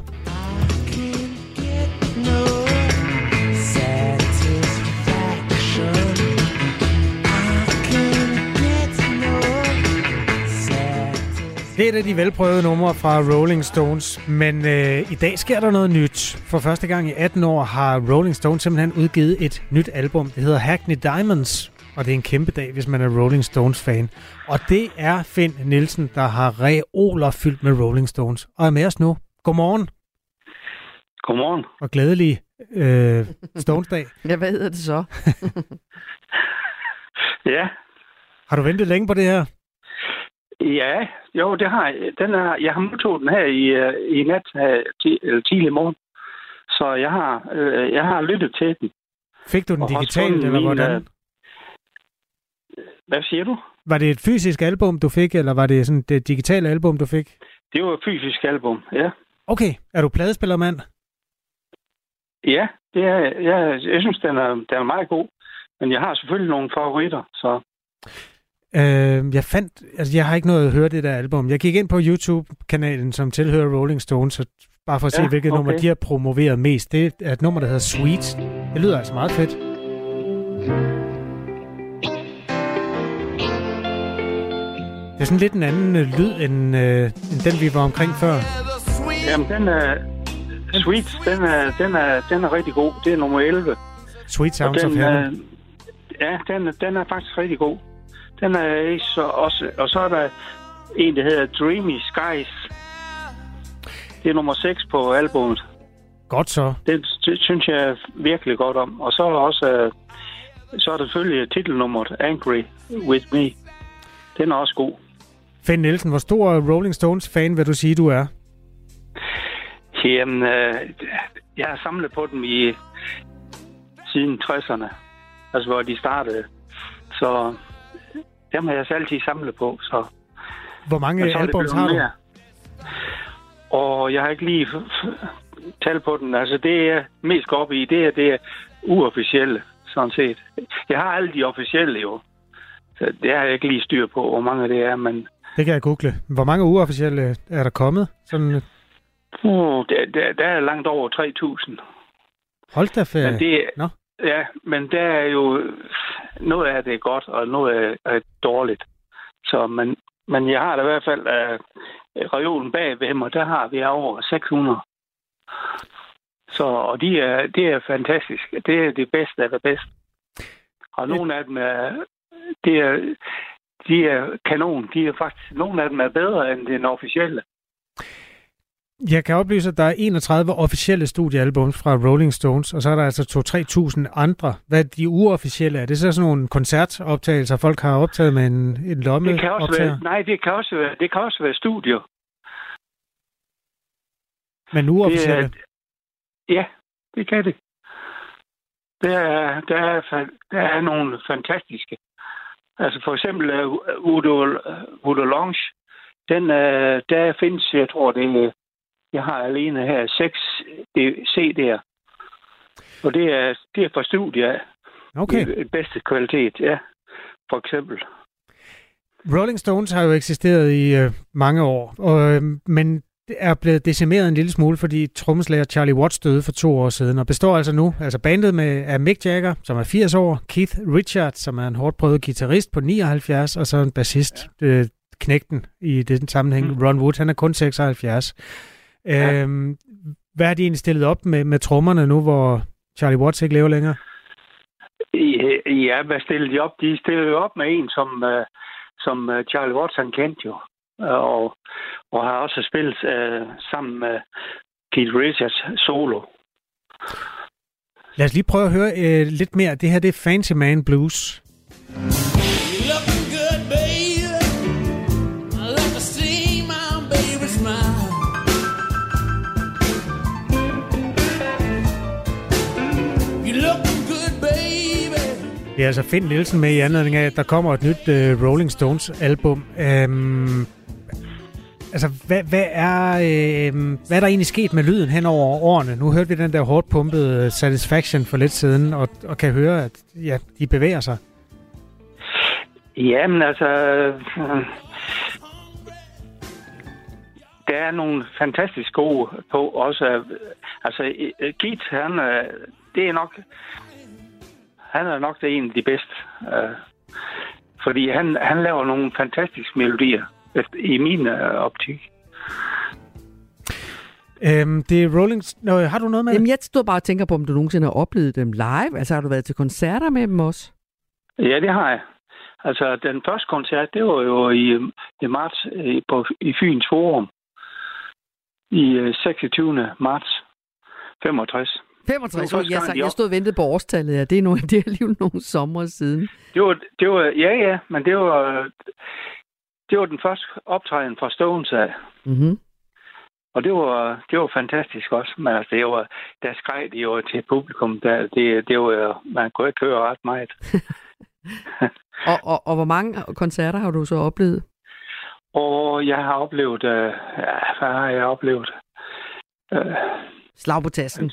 Speaker 3: Det er et af de velprøvede numre fra Rolling Stones, men øh, i dag sker der noget nyt. For første gang i 18 år har Rolling Stones simpelthen udgivet et nyt album. Det hedder Hackney Diamonds, og det er en kæmpe dag, hvis man er Rolling Stones-fan. Og det er Finn Nielsen, der har reoler fyldt med Rolling Stones, og er med os nu. Godmorgen.
Speaker 12: Godmorgen.
Speaker 3: Og glædelig øh, Stones-dag.
Speaker 4: ja, hvad hedder det så?
Speaker 12: ja.
Speaker 3: Har du ventet længe på det her?
Speaker 12: Ja, jo, det har jeg. Den er, jeg har modtaget den her i, uh, i nat, ti, eller tidlig morgen. Så jeg har, uh, jeg har lyttet til den.
Speaker 3: Fik du den digitalt, eller hvordan?
Speaker 12: Hvad siger du?
Speaker 3: Var det et fysisk album, du fik, eller var det sådan det digitale album, du fik?
Speaker 12: Det var et fysisk album, ja.
Speaker 3: Okay. Er du pladespillermand?
Speaker 12: Ja, det er, jeg, jeg synes, den er, den er meget god. Men jeg har selvfølgelig nogle favoritter, så...
Speaker 3: Øh, jeg fandt, altså jeg har ikke noget at høre det der album. Jeg gik ind på YouTube-kanalen, som tilhører Rolling Stones, så bare for at ja, se, hvilket okay. nummer de har promoveret mest. Det er et nummer, der hedder Sweet. Det lyder altså meget fedt. Det er sådan lidt en anden øh, lyd, end, øh, end den, vi var omkring før.
Speaker 12: Jamen, den er... Sweet, den er, den, er, den er rigtig god. Det er nummer 11.
Speaker 3: Sweet Sounds
Speaker 12: den,
Speaker 3: of Heaven.
Speaker 12: ja, den, den er faktisk rigtig god. Den er så også... Og så er der en, der hedder Dreamy Skies. Det er nummer 6 på albumet.
Speaker 3: Godt så.
Speaker 12: Det, det synes jeg virkelig godt om. Og så er der også... Øh, så er der selvfølgelig titelnummeret Angry With Me. Den er også god.
Speaker 3: Finn Nielsen, hvor stor Rolling Stones-fan vil du sige, du er?
Speaker 12: Jamen, øh, jeg har samlet på dem i siden 60'erne. Altså, hvor de startede. Så dem har jeg så altid samlet på. Så.
Speaker 3: Hvor mange albums har du? Mere.
Speaker 12: Og jeg har ikke lige talt på den. Altså, det jeg mest går op i, det er det er uofficielle, sådan set. Jeg har alle de officielle jo. Så det har jeg ikke lige styr på, hvor mange det er, men...
Speaker 3: Det kan jeg google. Hvor mange uofficielle er der kommet? Sådan...
Speaker 12: Uh, der, der, der er langt over 3.000.
Speaker 3: Hold da ferie.
Speaker 12: Men det, Nå. Ja, men der er jo... Noget af det er godt, og noget er, er dårligt. Så, men, men jeg har da i hvert fald uh, reolen bag ved og der har vi over 600. Så, og de er, det er fantastisk. Det er det bedste af det bedste. Og nogle af dem er, det er, de er kanon. De er faktisk, nogle af dem er bedre end den officielle.
Speaker 3: Jeg kan oplyse, at der er 31 officielle studiealbums fra Rolling Stones, og så er der altså 2-3.000 andre. Hvad er de uofficielle? Er det så sådan nogle koncertoptagelser, folk har optaget med en, en lomme
Speaker 12: det kan også optager? være, Nej, det kan også være, det kan også være studio.
Speaker 3: Men uofficielle?
Speaker 12: Det er, ja, det kan det. Der er, der, er, der er nogle fantastiske. Altså for eksempel uh, Udo, uh, Udo Lounge, den, uh, der findes, jeg tror, det jeg har alene her seks CD'er. Og det er, det er fra studiet
Speaker 3: Okay.
Speaker 12: Det bedste kvalitet, ja. For eksempel.
Speaker 3: Rolling Stones har jo eksisteret i øh, mange år, og, øh, men er blevet decimeret en lille smule, fordi trommeslager Charlie Watts døde for to år siden, og består altså nu, altså bandet med er Mick Jagger, som er 80 år, Keith Richards, som er en hårdt prøvet guitarist på 79, og så en bassist, ja. øh, knægten i den sammenhæng, mm. Ron Wood, han er kun 76. Ja. Øhm, hvad er de egentlig stillet op med, med trommerne nu, hvor Charlie Watts ikke lever længere?
Speaker 12: Ja, hvad stillede de op? De stillede op med en, som, uh, som uh, Charlie Watts han kendte jo. Uh, og, og har også spillet uh, sammen med Keith Richards solo.
Speaker 3: Lad os lige prøve at høre uh, lidt mere. Det her det er Fancy Man Blues. Det er altså Finn Nielsen med i anledning af, at der kommer et nyt uh, Rolling Stones album. Altså, hvad, hvad, er, øh, hvad er der egentlig sket med lyden hen over årene? Nu hørte vi den der hårdt pumpede øh, Satisfaction for lidt siden, og, og kan høre, at ja, de bevæger sig.
Speaker 12: Jamen altså... Øh, der er nogle fantastisk gode på også. Altså, Keith, han, øh, det er nok han er nok det en af de bedste. Øh, fordi han, han laver nogle fantastiske melodier i min øh, optik.
Speaker 3: Øhm, det er Rolling... Nå, har du noget med
Speaker 4: Jamen, jeg stod bare og tænker på, om du nogensinde har oplevet dem live. Altså, har du været til koncerter med dem også?
Speaker 12: Ja, det har jeg. Altså, den første koncert, det var jo i, i marts i, på, i Fyns Forum. I 26. marts 65.
Speaker 4: 65 år. Jeg, jeg stod og ventede på årstallet, ja. Det er, nogle, det er alligevel nogle sommer siden.
Speaker 12: Det var, det var, ja, ja, men det var, det var den første optræden fra Stones af.
Speaker 4: Mm-hmm.
Speaker 12: Og det var, det var fantastisk også. Men altså, det var, der skreg de jo til publikum. Der, det, det var, man kunne ikke høre ret meget.
Speaker 4: og, og, og hvor mange koncerter har du så oplevet?
Speaker 12: Og jeg har oplevet, uh, ja, hvad har jeg oplevet?
Speaker 4: Uh, Slag på tasken.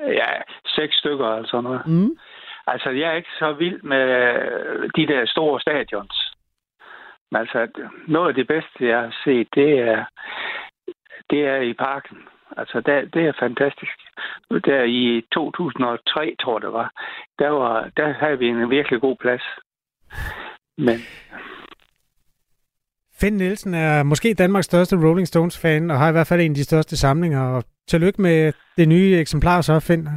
Speaker 12: Ja, seks stykker eller sådan noget.
Speaker 4: Mm.
Speaker 12: Altså, jeg er ikke så vild med de der store stadions. Men altså, noget af det bedste, jeg har set, det er, det er i parken. Altså, der, det er fantastisk. Der i 2003, tror jeg det var, der, var, der havde vi en virkelig god plads. Men
Speaker 3: Finn Nielsen er måske Danmarks største Rolling Stones-fan, og har i hvert fald en af de største samlinger. Og tillykke med det nye eksemplar så, Finn.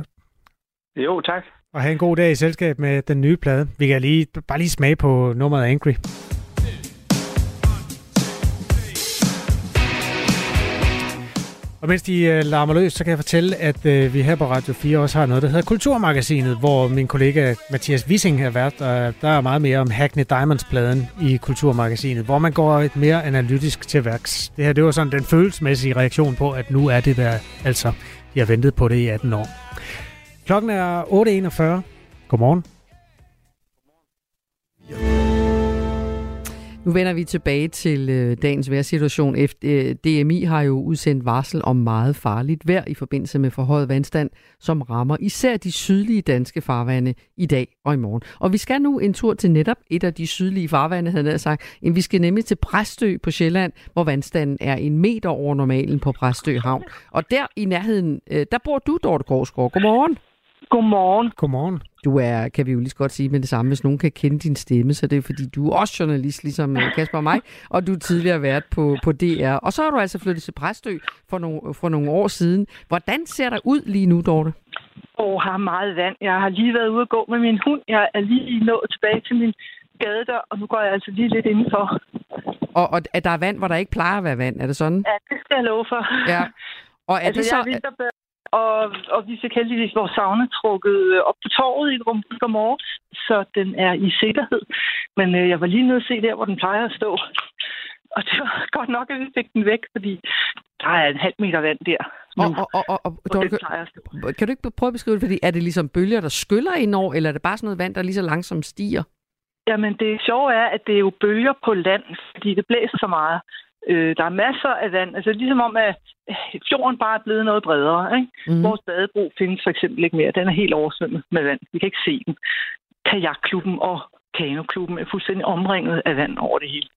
Speaker 12: Jo, tak.
Speaker 3: Og have en god dag i selskab med den nye plade. Vi kan lige, bare lige smage på nummeret Angry. Og mens de øh, larmer løs, så kan jeg fortælle, at øh, vi her på Radio 4 også har noget, der hedder Kulturmagasinet, hvor min kollega Mathias Wissing har været, og der er meget mere om Hackney Diamonds-pladen i Kulturmagasinet, hvor man går et mere analytisk til værks. Det her, det var sådan den følelsesmæssige reaktion på, at nu er det der, altså, de har ventet på det i 18 år. Klokken er 8.41. Godmorgen.
Speaker 4: Nu vender vi tilbage til øh, dagens vejrsituation. Efter, øh, DMI har jo udsendt varsel om meget farligt vejr i forbindelse med forhøjet vandstand, som rammer især de sydlige danske farvande i dag og i morgen. Og vi skal nu en tur til netop et af de sydlige farvande, havde jeg sagt. Vi skal nemlig til Præstø på Sjælland, hvor vandstanden er en meter over normalen på Præstø Havn. Og der i nærheden, øh, der bor du, Dorte Korsgaard. Godmorgen.
Speaker 13: Godmorgen.
Speaker 3: Godmorgen.
Speaker 4: Du er, kan vi jo lige så godt sige med det samme, hvis nogen kan kende din stemme, så det er fordi, du er også journalist, ligesom øh, Kasper og mig, og du er tidligere været på, på DR. Og så har du altså flyttet til Præstø for nogle, for nogle år siden. Hvordan ser der ud lige nu, Dorte?
Speaker 13: Åh, har meget vand. Jeg har lige været ude at gå med min hund. Jeg er lige nået tilbage til min gadedør, og nu går jeg altså lige lidt indenfor.
Speaker 4: Og, og at der er vand, hvor der ikke plejer at være vand, er det sådan?
Speaker 13: Ja, det skal jeg love for.
Speaker 4: Ja. Og er
Speaker 13: altså,
Speaker 4: det så...
Speaker 13: Jeg er og, og vi fik heldigvis vores sauna trukket øh, op på torvet i går morgen, så den er i sikkerhed. Men øh, jeg var lige nede og se der, hvor den plejer at stå. Og det var godt nok, at vi fik den væk, fordi der er en halv meter vand der.
Speaker 4: Nu, og, og, og, og, og stå. Kan du ikke prøve at beskrive det? Fordi er det ligesom bølger, der skyller ind over, eller er det bare sådan noget vand, der lige så langsomt stiger?
Speaker 13: Jamen, det sjove er, at det er jo bølger på land, fordi det blæser så meget. Øh, der er masser af vand. Altså ligesom om, at fjorden bare er blevet noget bredere. Ikke? Mm. Vores badebro findes for eksempel ikke mere. Den er helt oversvømmet med vand. Vi kan ikke se den. Kajakklubben og kanoklubben er fuldstændig omringet af vand over det hele.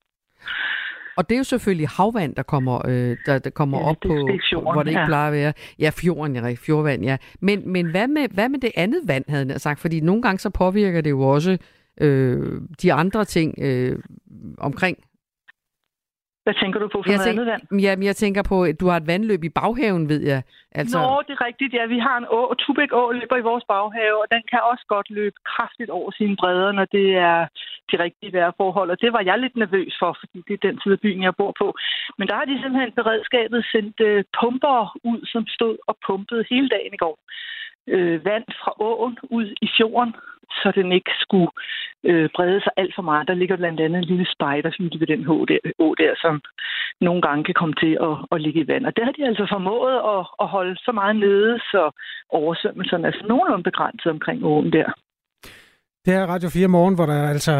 Speaker 4: Og det er jo selvfølgelig havvand, der kommer, øh, der, der kommer ja, op på, fjorden, hvor det ikke ja. plejer at være. Ja, fjorden, ja, fjordvand, ja. Men, men hvad, med, hvad med det andet vand, havde jeg sagt? Fordi nogle gange så påvirker det jo også øh, de andre ting øh, omkring
Speaker 13: hvad tænker du på for jeg noget tænker, andet vand?
Speaker 4: Ja, jeg tænker på, at du har et vandløb i baghaven, ved jeg.
Speaker 13: Altså... Nå, det er rigtigt. Ja, vi har en å, Tubæk Å løber i vores baghave, og den kan også godt løbe kraftigt over sine bredder, når det er de rigtige vejrforhold. Og det var jeg lidt nervøs for, fordi det er den side af byen, jeg bor på. Men der har de simpelthen beredskabet sendt uh, pumper ud, som stod og pumpede hele dagen i går. Uh, vand fra åen ud i fjorden, så den ikke skulle øh, brede sig alt for meget. Der ligger blandt andet en lille spejderhytte ved den å der, å der, som nogle gange kan komme til at, at ligge i vand. Og det har de altså formået at, at holde så meget nede, så oversvømmelserne er sådan nogenlunde begrænset omkring åen der.
Speaker 3: Det er Radio 4 morgen, hvor der altså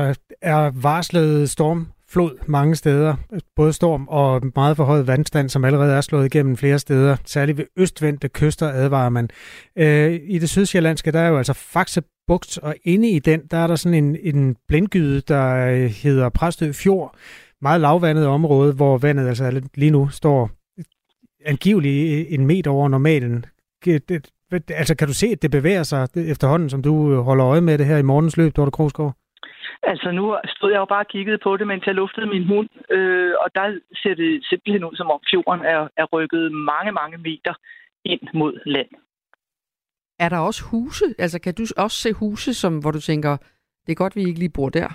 Speaker 3: er varslet storm flod mange steder, både storm og meget forhøjet vandstand, som allerede er slået igennem flere steder. Særligt ved østvendte kyster advarer man. Øh, I det sydsjællandske, der er jo altså Faxe Bugt, og inde i den, der er der sådan en, en blindgyde, der øh, hedder Præstø Fjord. Meget lavvandet område, hvor vandet altså lige nu står øh, angiveligt en meter over normalen. Altså kan du se, at det bevæger sig efterhånden, som du holder øje med det her i morgens løb, Dorte Krogsgaard?
Speaker 13: Altså nu stod jeg jo bare og kiggede på det, mens jeg luftede min hund, øh, og der ser det simpelthen ud, som om fjorden er, er rykket mange, mange meter ind mod land.
Speaker 4: Er der også huse? Altså kan du også se huse, som, hvor du tænker, det er godt, vi ikke lige bor der?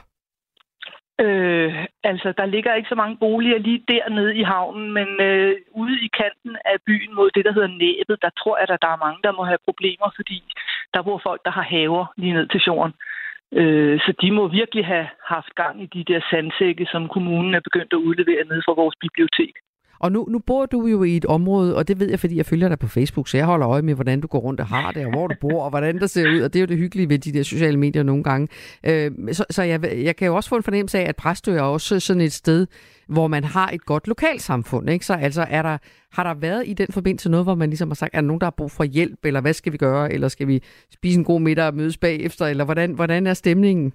Speaker 13: Øh, altså, der ligger ikke så mange boliger lige dernede i havnen, men øh, ude i kanten af byen mod det, der hedder Næbet, der tror jeg, at der er mange, der må have problemer, fordi der bor folk, der har haver lige ned til jorden. Øh, Øh, så de må virkelig have haft gang i de der sandsække, som kommunen er begyndt at udlevere ned fra vores bibliotek.
Speaker 4: Og nu, nu bor du jo i et område, og det ved jeg, fordi jeg følger dig på Facebook, så jeg holder øje med, hvordan du går rundt og har det, og hvor du bor, og hvordan det ser ud. Og det er jo det hyggelige ved de der sociale medier nogle gange. Øh, så så jeg, jeg kan jo også få en fornemmelse af, at Præstø er også sådan et sted, hvor man har et godt lokalsamfund. Ikke? Så altså, er der, har der været i den forbindelse noget, hvor man ligesom har sagt, er der nogen, der har brug for hjælp, eller hvad skal vi gøre, eller skal vi spise en god middag og mødes bagefter, eller hvordan, hvordan er stemningen?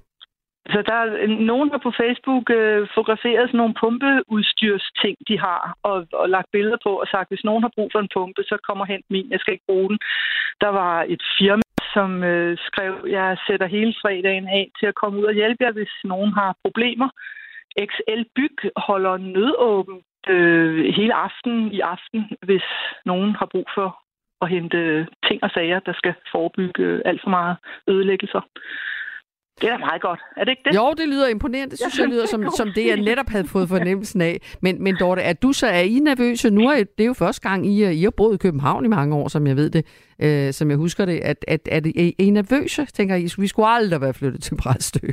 Speaker 13: Så der er nogen, der på Facebook øh, fotograferet sådan nogle pumpeudstyrsting, de har, og, og lagt billeder på og sagt, hvis nogen har brug for en pumpe, så kommer hen min, jeg skal ikke bruge den. Der var et firma, som øh, skrev, jeg sætter hele fredagen af til at komme ud og hjælpe jer, hvis nogen har problemer. XL Byg holder nødåben øh, hele aften i aften, hvis nogen har brug for at hente øh, ting og sager, der skal forebygge øh, alt for meget ødelæggelser. Det er da meget godt. Er det ikke det?
Speaker 4: Jo, det lyder imponerende. Det synes jeg, jeg lyder som, som det, jeg netop havde fået fornemmelsen af. Men, men Dorte, er du så er I nervøse? Nu er det er jo første gang, I, I har boet i København i mange år, som jeg ved det, øh, som jeg husker det. At, at, at, er I nervøse? Tænker I, vi skulle aldrig være flyttet til Præstø.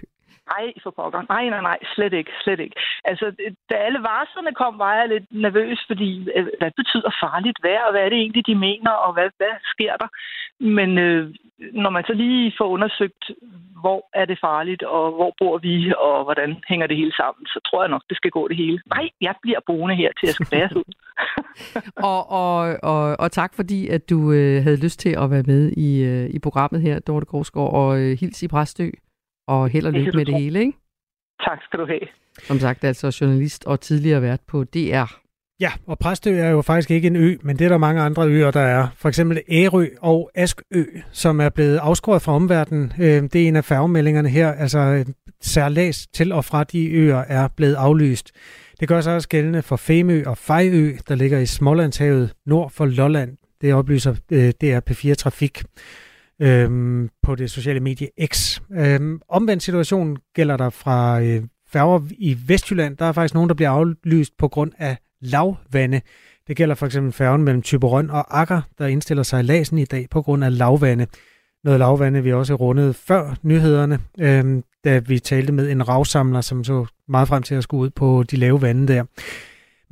Speaker 13: Nej, for pokker. Nej, nej, nej, slet ikke, slet ikke. Altså, da alle varslerne kom, var jeg lidt nervøs, fordi øh, hvad betyder farligt vejr, og hvad er det egentlig, de mener, og hvad, hvad sker der? Men øh, når man så lige får undersøgt, hvor er det farligt, og hvor bor vi, og hvordan hænger det hele sammen, så tror jeg nok, det skal gå det hele. Nej, jeg bliver boende her, til jeg skal bæres ud.
Speaker 4: og, og, og, og tak fordi, at du øh, havde lyst til at være med i, øh, i programmet her, Dorte Gårdsgaard, og øh, hils i Præstø og held og lykke med det hele, ikke?
Speaker 13: Tak skal du have.
Speaker 4: Som sagt, altså journalist og tidligere vært på DR.
Speaker 3: Ja, og Præstø er jo faktisk ikke en ø, men det er der mange andre øer, der er. For eksempel Ærø og Askø, som er blevet afskåret fra omverdenen. Øh, det er en af færgemeldingerne her. Altså særlæs til og fra de øer er blevet aflyst. Det gør sig også gældende for Femø og Fejø, der ligger i Smålandshavet nord for Lolland. Det oplyser øh, DR P4 Trafik øhm, på det sociale medie X. Øhm, omvendt situation gælder der fra øh, færger i Vestjylland. Der er faktisk nogen, der bliver aflyst på grund af lavvande. Det gælder for eksempel færgen mellem Typerøn og Akker, der indstiller sig i lasen i dag på grund af lavvande. Noget lavvande vi også rundede før nyhederne, øhm, da vi talte med en ravsamler, som så meget frem til at skulle ud på de lave vande der.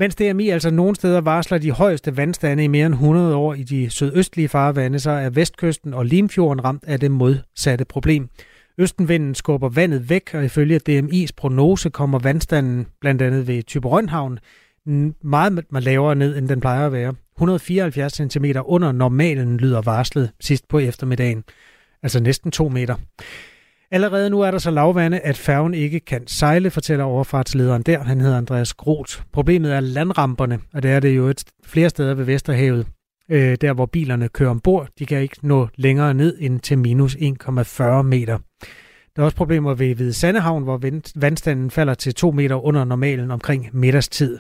Speaker 3: Mens DMI altså nogle steder varsler de højeste vandstande i mere end 100 år i de sydøstlige farvande, så er vestkysten og Limfjorden ramt af det modsatte problem. Østenvinden skubber vandet væk, og ifølge DMI's prognose kommer vandstanden blandt andet ved Typerønhavn meget lavere ned, end den plejer at være. 174 cm under normalen lyder varslet sidst på eftermiddagen. Altså næsten 2 meter. Allerede nu er der så lavvande, at færgen ikke kan sejle, fortæller overfartslederen der. Han hedder Andreas Groth. Problemet er landramperne, og det er det jo et flere steder ved Vesterhavet. Øh, der hvor bilerne kører ombord, de kan ikke nå længere ned end til minus 1,40 meter. Der er også problemer ved Hvide Sandehavn, hvor vandstanden falder til 2 meter under normalen omkring middagstid.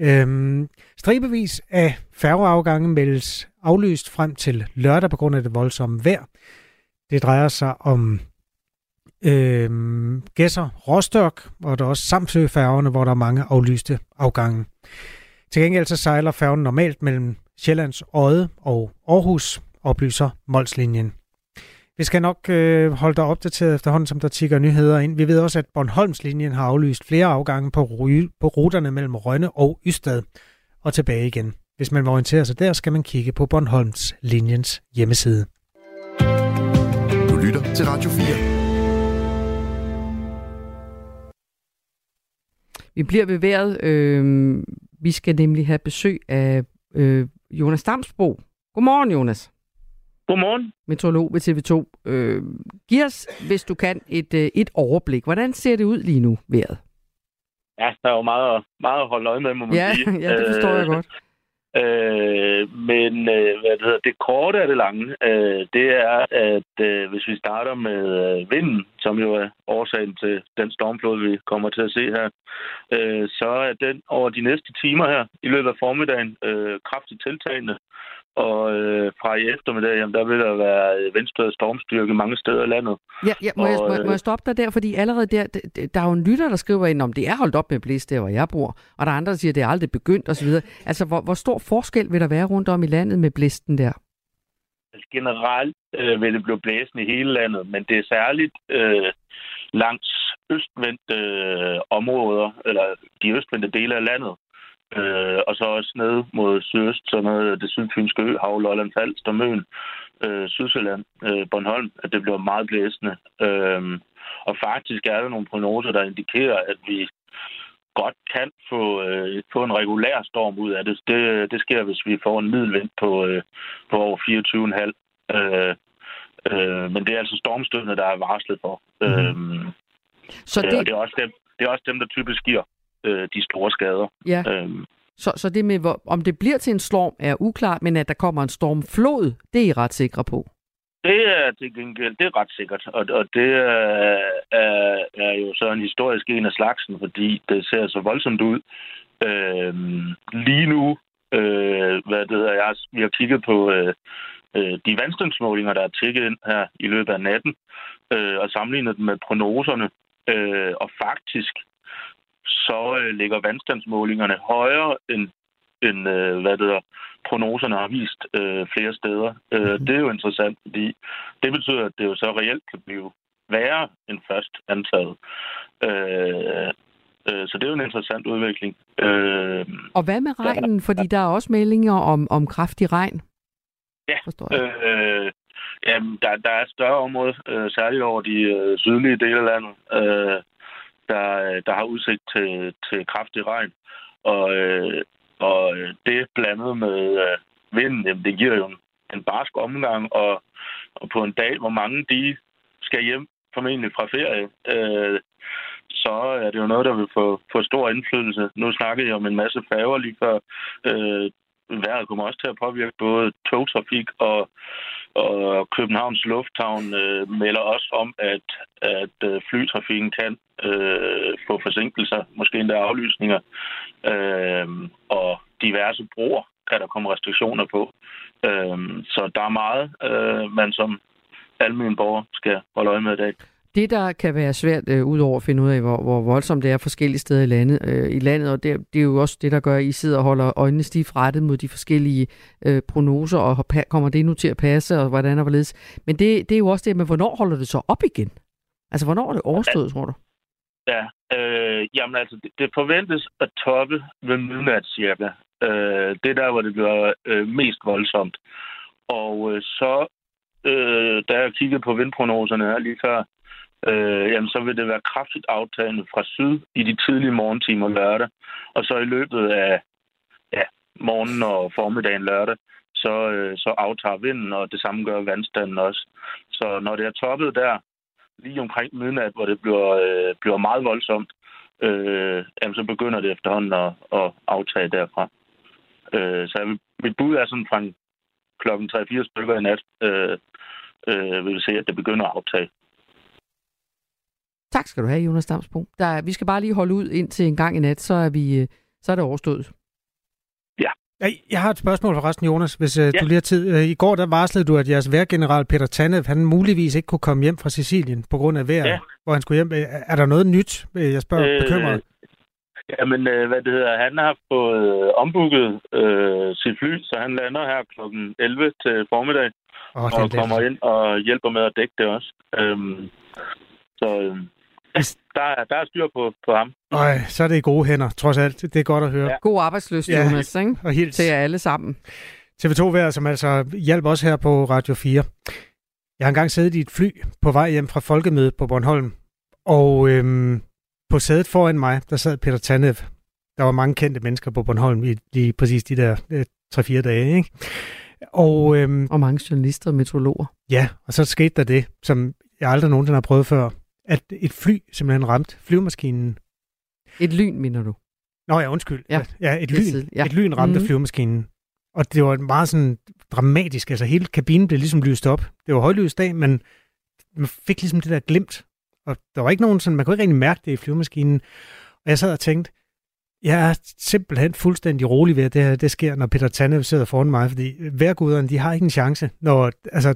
Speaker 3: Øhm, stribevis af færgeafgange meldes aflyst frem til lørdag på grund af det voldsomme vejr. Det drejer sig om øh, Gæsser, Rostock, og der er også Samsø-færgerne, hvor der er mange aflyste afgange. Til gengæld så sejler færgen normalt mellem Sjællands Odde og Aarhus, oplyser Molslinjen. Vi skal nok øh, holde dig opdateret efterhånden, som der tigger nyheder ind. Vi ved også, at Bornholmslinjen har aflyst flere afgange på, ry- på ruterne mellem Rønne og Ystad og tilbage igen. Hvis man vil orientere sig der, skal man kigge på Bornholmslinjens hjemmeside.
Speaker 2: Du lytter til Radio 4.
Speaker 4: Vi bliver ved vejret. Øh, vi skal nemlig have besøg af øh, Jonas Damsbo. Godmorgen, Jonas.
Speaker 14: Godmorgen.
Speaker 4: Meteorolog ved TV2. Øh, giv os, hvis du kan, et, øh, et overblik. Hvordan ser det ud lige nu, vejret?
Speaker 14: Ja, der er jo meget, meget at holde øje med, må man
Speaker 4: ja,
Speaker 14: sige.
Speaker 4: Ja, det forstår jeg
Speaker 14: øh,
Speaker 4: godt.
Speaker 14: Øh, men øh, hvad det, hedder, det korte af det lange, øh, det er, at øh, hvis vi starter med øh, vinden, som jo er årsagen til den stormflod, vi kommer til at se her, øh, så er den over de næste timer her i løbet af formiddagen øh, kraftigt tiltagende. Og øh, fra i eftermiddag, jamen, der vil der være venstre stormstyrke mange steder i landet.
Speaker 4: Ja, ja må, og, jeg, må,
Speaker 14: øh,
Speaker 4: må jeg stoppe dig der? Fordi allerede der, der, er jo en lytter, der skriver ind om, det er holdt op med blæs der, hvor jeg bor. Og der er andre, der siger, det er aldrig begyndt osv. Altså, hvor, hvor stor forskel vil der være rundt om i landet med blæsten der?
Speaker 14: Altså, generelt øh, vil det blive blæsende i hele landet, men det er særligt øh, langs østvendte øh, områder, eller de østvendte dele af landet, Øh, og så også ned mod sydøst, så noget det sydfynske øhav, Lolland Falster, Møn, øh, Sydsjælland, øh, Bornholm, at det bliver meget blæsende. Øh, og faktisk er der nogle prognoser, der indikerer, at vi godt kan få, øh, få en regulær storm ud af det. det. Det sker, hvis vi får en middelvind på, øh, på over 24,5. Øh, øh, men det er altså stormstødene, der er varslet for. Mm. Øh, så det... Og det, er også dem, det er også dem, der typisk giver øh, de store skader.
Speaker 4: Ja. Øhm. Så, så det med, hvor, om det bliver til en storm, er uklart, men at der kommer en stormflod, det er I ret sikre på?
Speaker 14: Det er til gengæld, det er ret sikkert, og, og det er, er, er jo så en historisk en af slagsen, fordi det ser så voldsomt ud. Øhm, lige nu, øh, hvad det hedder, jeg, vi har kigget på øh, øh, de vandstandsmålinger, der er tækket ind her i løbet af natten, øh, og sammenlignet dem med prognoserne, øh, og faktisk så øh, ligger vandstandsmålingerne højere end, end øh, hvad det er, prognoserne har vist øh, flere steder. Øh, mhm. det er jo interessant, fordi det betyder, at det jo så reelt kan blive værre end først antaget. Øh, øh, så det er jo en interessant udvikling. Øh,
Speaker 4: og hvad med regnen? Fordi der er også meldinger om, om kraftig regn.
Speaker 14: Ja, øh, jamen, der, der er et større område, øh, særligt over de øh, sydlige dele af landet, øh, der, der har udsigt til, til kraftig regn. Og, øh, og det blandet med øh, vinden, jamen, det giver jo en, en barsk omgang, og, og på en dag, hvor mange de skal hjem, formentlig fra ferie, øh, så er det jo noget, der vil få, få stor indflydelse. Nu snakkede jeg om en masse færger lige før. Øh, vejret kommer også til at påvirke både togtrafik og, og Københavns Lufthavn øh, melder også om, at, at øh, flytrafikken kan øh, få forsinkelser, måske endda aflysninger, øh, og diverse broer kan der komme restriktioner på. Øh, så der er meget, øh, man som almindelig borger skal holde øje med i dag.
Speaker 4: Det, der kan være svært, øh, udover at finde ud af, hvor, hvor voldsomt det er forskellige steder i landet, øh, i landet og det, det er jo også det, der gør, at I sidder og holder øjnene stift rettet mod de forskellige øh, prognoser, og kommer det nu til at passe, og hvordan og hvorledes. Men det, det er jo også det men hvornår holder det så op igen? Altså, hvornår er det overstået, tror du?
Speaker 14: Ja, øh, jamen altså, det, det forventes at toppe ved midnat cirka. Øh, det er der, hvor det bliver øh, mest voldsomt. Og øh, så, øh, da jeg kiggede på vindprognoserne her lige før, øh, jamen, så vil det være kraftigt aftagende fra syd i de tidlige morgentimer lørdag. Og så i løbet af ja, morgenen og formiddagen lørdag, så, øh, så aftager vinden, og det samme gør vandstanden også. Så når det er toppet der, lige omkring midnat, hvor det bliver, øh, bliver meget voldsomt, øh, jamen, så begynder det efterhånden at, at aftage derfra. Øh, så vil, mit bud er sådan fra klokken 3-4 stykker i nat, øh, øh, vil vi se, at det begynder at aftage.
Speaker 4: Tak skal du have, Jonas Damsbo. Der, vi skal bare lige holde ud indtil en gang i nat, så er, vi, øh, så er det overstået.
Speaker 14: Ja.
Speaker 3: Jeg har et spørgsmål for resten, Jonas, hvis uh, ja. du lige har tid. Uh, I går der varslede du, at jeres værgeneral Peter Tanev, han muligvis ikke kunne komme hjem fra Sicilien på grund af vejret, ja. hvor han skulle hjem. Er der noget nyt? Jeg spørger øh, bekymret.
Speaker 14: Jamen, øh, hvad det hedder, han har fået ombooket øh, sit fly, så han lander her kl. 11 til formiddag, oh, og kommer ind og hjælper med at dække det også. Øhm, så øh, der, er, der er styr på, på ham.
Speaker 3: Øj, så er det i gode hænder, trods alt. Det er godt at høre. Ja.
Speaker 4: God arbejdsløst, ja. Jonas, ikke? Og helt... til jer alle sammen.
Speaker 3: TV2 Vejr, som altså hjælper os her på Radio 4. Jeg har engang siddet i et fly på vej hjem fra Folkemødet på Bornholm, og øhm, på sædet foran mig, der sad Peter Tanev. Der var mange kendte mennesker på Bornholm i lige præcis de der øh, 3-4 dage, ikke?
Speaker 4: Og, øhm, og mange journalister og meteorologer.
Speaker 3: Ja, og så skete der det, som jeg aldrig nogensinde har prøvet før at et fly simpelthen ramte flyvemaskinen.
Speaker 4: Et lyn, mener du?
Speaker 3: Nå ja, undskyld. Ja, ja et, lyn, ja. et lyn ramte mm. flyvemaskinen. Og det var meget sådan dramatisk. Altså hele kabinen blev ligesom lyst op. Det var højlys dag, men man fik ligesom det der glimt. Og der var ikke nogen sådan, man kunne ikke rigtig mærke det i flyvemaskinen. Og jeg sad og tænkte, jeg er simpelthen fuldstændig rolig ved, at det her det sker, når Peter Tanne sidder foran mig, fordi værguderne, de har ikke en chance, når altså,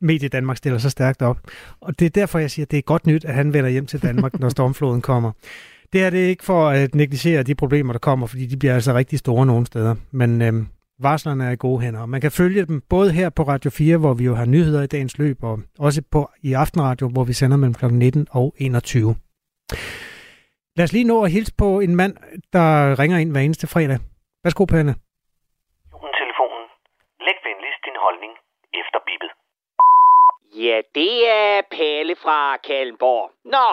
Speaker 3: Medie Danmark stiller så stærkt op. Og det er derfor, jeg siger, at det er godt nyt, at han vender hjem til Danmark, når stormfloden kommer. Det er det ikke for at negligere de problemer, der kommer, fordi de bliver altså rigtig store nogle steder. Men øhm, varslerne er i gode hænder, og man kan følge dem både her på Radio 4, hvor vi jo har nyheder i dagens løb, og også på i Aftenradio, hvor vi sender mellem kl. 19 og 21. Lad os lige nå at hilse på en mand, der ringer ind hver eneste fredag. Værsgo, Perne.
Speaker 15: telefonen. Læg venligst din holdning efter bippet.
Speaker 16: Ja, det er Palle fra Kalmborg. Nå,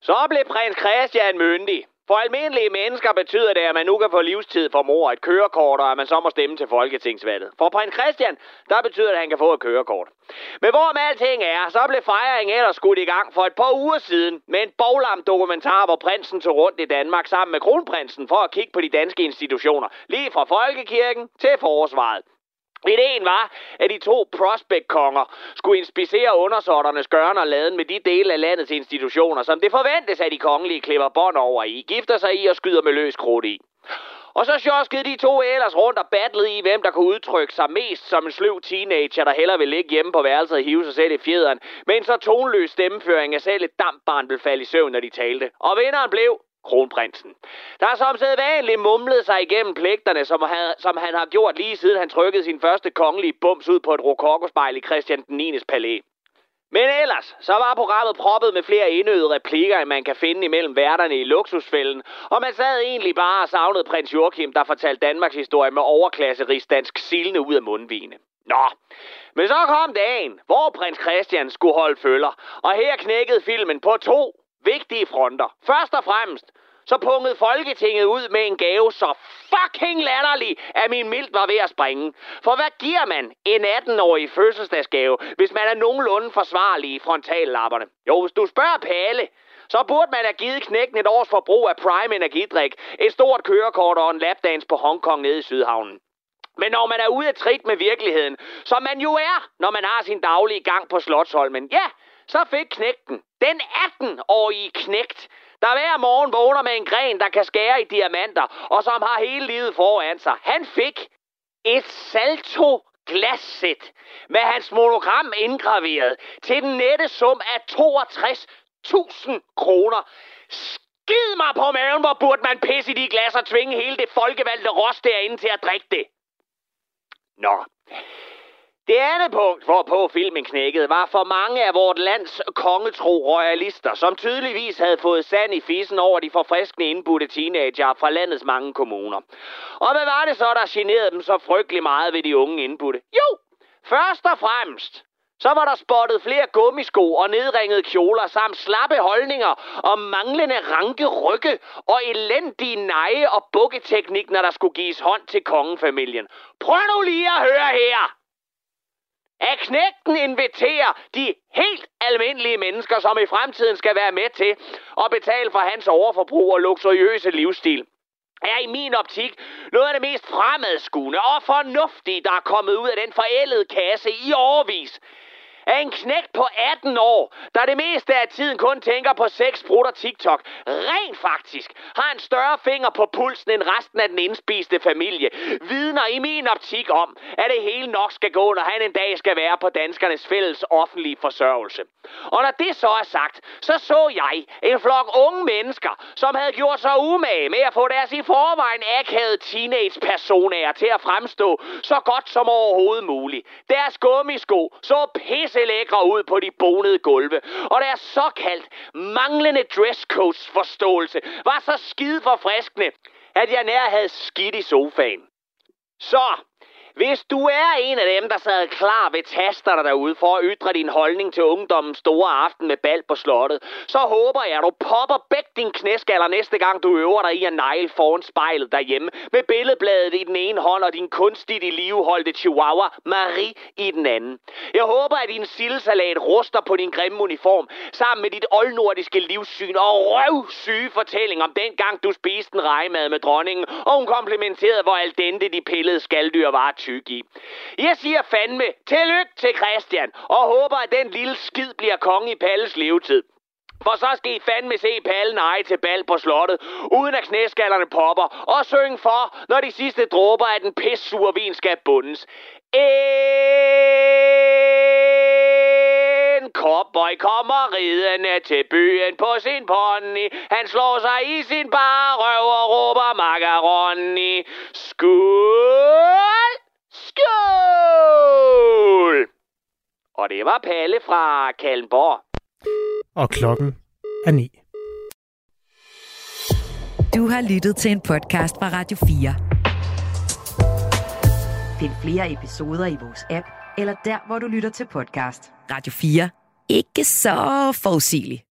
Speaker 16: så blev prins Christian myndig. For almindelige mennesker betyder det, at man nu kan få livstid for mor et kørekort, og at man så må stemme til folketingsvalget. For prins Christian, der betyder det, at han kan få et kørekort. Men hvor med alting er, så blev fejringen ellers skudt i gang for et par uger siden med en boglam dokumentar, hvor prinsen tog rundt i Danmark sammen med kronprinsen for at kigge på de danske institutioner. Lige fra folkekirken til forsvaret. Ideen var, at de to prospect-konger skulle inspicere undersåtternes gørn og laden med de dele af landets institutioner, som det forventes, at de kongelige klipper bånd over i, gifter sig i og skyder med løs krudt i. Og så sjoskede de to ellers rundt og battlede i, hvem der kunne udtrykke sig mest som en sløv teenager, der hellere vil ligge hjemme på værelset og hive sig selv i fjederen, men så tonløs stemmeføring, at selv et dampbarn ville falde i søvn, når de talte. Og vinderen blev kronprinsen. Der er som sædvanligt mumlet sig igennem pligterne, som han, som han har gjort lige siden han trykkede sin første kongelige bums ud på et rokokospejl i Christian den 9. palæ. Men ellers, så var programmet proppet med flere indøde replikker, end man kan finde imellem værterne i luksusfælden, og man sad egentlig bare og savnede prins Joachim, der fortalte Danmarks historie med overklasse dansk silende ud af mundvine. Nå, men så kom dagen, hvor prins Christian skulle holde følger, og her knækkede filmen på to vigtige fronter. Først og fremmest, så pungede Folketinget ud med en gave så fucking latterlig, at min mildt var ved at springe. For hvad giver man en 18-årig fødselsdagsgave, hvis man er nogenlunde forsvarlig i frontallapperne? Jo, hvis du spørger Palle, så burde man have givet knækken et års forbrug af Prime Energidrik, et stort kørekort og en lapdans på Hongkong nede i Sydhavnen. Men når man er ude af trit med virkeligheden, som man jo er, når man har sin daglige gang på Slotsholmen, ja, så fik knægten, den 18-årige knægt, der hver morgen vågner med en gren, der kan skære i diamanter, og som har hele livet foran sig. Han fik et salto glassæt med hans monogram indgraveret til den nette sum af 62.000 kroner. Skid mig på maven, hvor burde man pisse i de glas og tvinge hele det folkevalgte ros derinde til at drikke det. Nå, det andet punkt, hvorpå filmen knækkede, var for mange af vort lands kongetro royalister, som tydeligvis havde fået sand i fissen over de forfriskende indbudte teenager fra landets mange kommuner. Og hvad var det så, der generede dem så frygtelig meget ved de unge indbudte? Jo, først og fremmest, så var der spottet flere gummisko og nedringede kjoler samt slappe holdninger og manglende ranke rygge og elendige neje- og bukketeknik, når der skulle gives hånd til kongefamilien. Prøv nu lige at høre her! At knægten inviterer de helt almindelige mennesker, som i fremtiden skal være med til at betale for hans overforbrug og luksuriøse livsstil er i min optik noget af det mest fremadskuende og fornuftige, der er kommet ud af den forældede kasse i årvis af en knægt på 18 år, der det meste af tiden kun tænker på sex, brud og TikTok, rent faktisk har en større finger på pulsen end resten af den indspiste familie, vidner i min optik om, at det hele nok skal gå, når han en dag skal være på danskernes fælles offentlige forsørgelse. Og når det så er sagt, så så jeg en flok unge mennesker, som havde gjort sig umage med at få deres i forvejen akavede teenage-personager til at fremstå så godt som overhovedet muligt. Deres gummisko så pisse pisse lækre ud på de bonede gulve, og deres såkaldt manglende dresscodes forståelse var så skide forfriskende, at jeg nær havde skidt i sofaen. Så, hvis du er en af dem, der sad klar ved tasterne derude for at ytre din holdning til ungdommens store aften med bal på slottet, så håber jeg, at du popper begge din knæskaller næste gang, du øver dig i at negle foran spejlet derhjemme, med billedbladet i den ene hånd og din kunstigt i liveholdte chihuahua Marie i den anden. Jeg håber, at din sildesalat ruster på din grimme uniform, sammen med dit oldnordiske livssyn og røvsyge fortælling om den gang, du spiste en rejmad med dronningen, og hun komplimenterede, hvor al dente de pillede skalddyr var tyk i. Jeg siger fandme tillykke til Christian, og håber, at den lille skid bliver konge i Palles levetid. For så skal I fandme se pallen eje til bal på slottet, uden at knæskallerne popper, og synge for, når de sidste dråber af den pissure vin skal bundes. En cowboy kommer ridende til byen på sin pony. Han slår sig i sin bare røv og råber macaroni. Skål! Skål! Og det var Palle fra Kalmborg.
Speaker 3: Og klokken er ni.
Speaker 6: Du har lyttet til en podcast fra Radio 4. Find flere episoder i vores app, eller der, hvor du lytter til podcast. Radio 4. Ikke så forudsigeligt.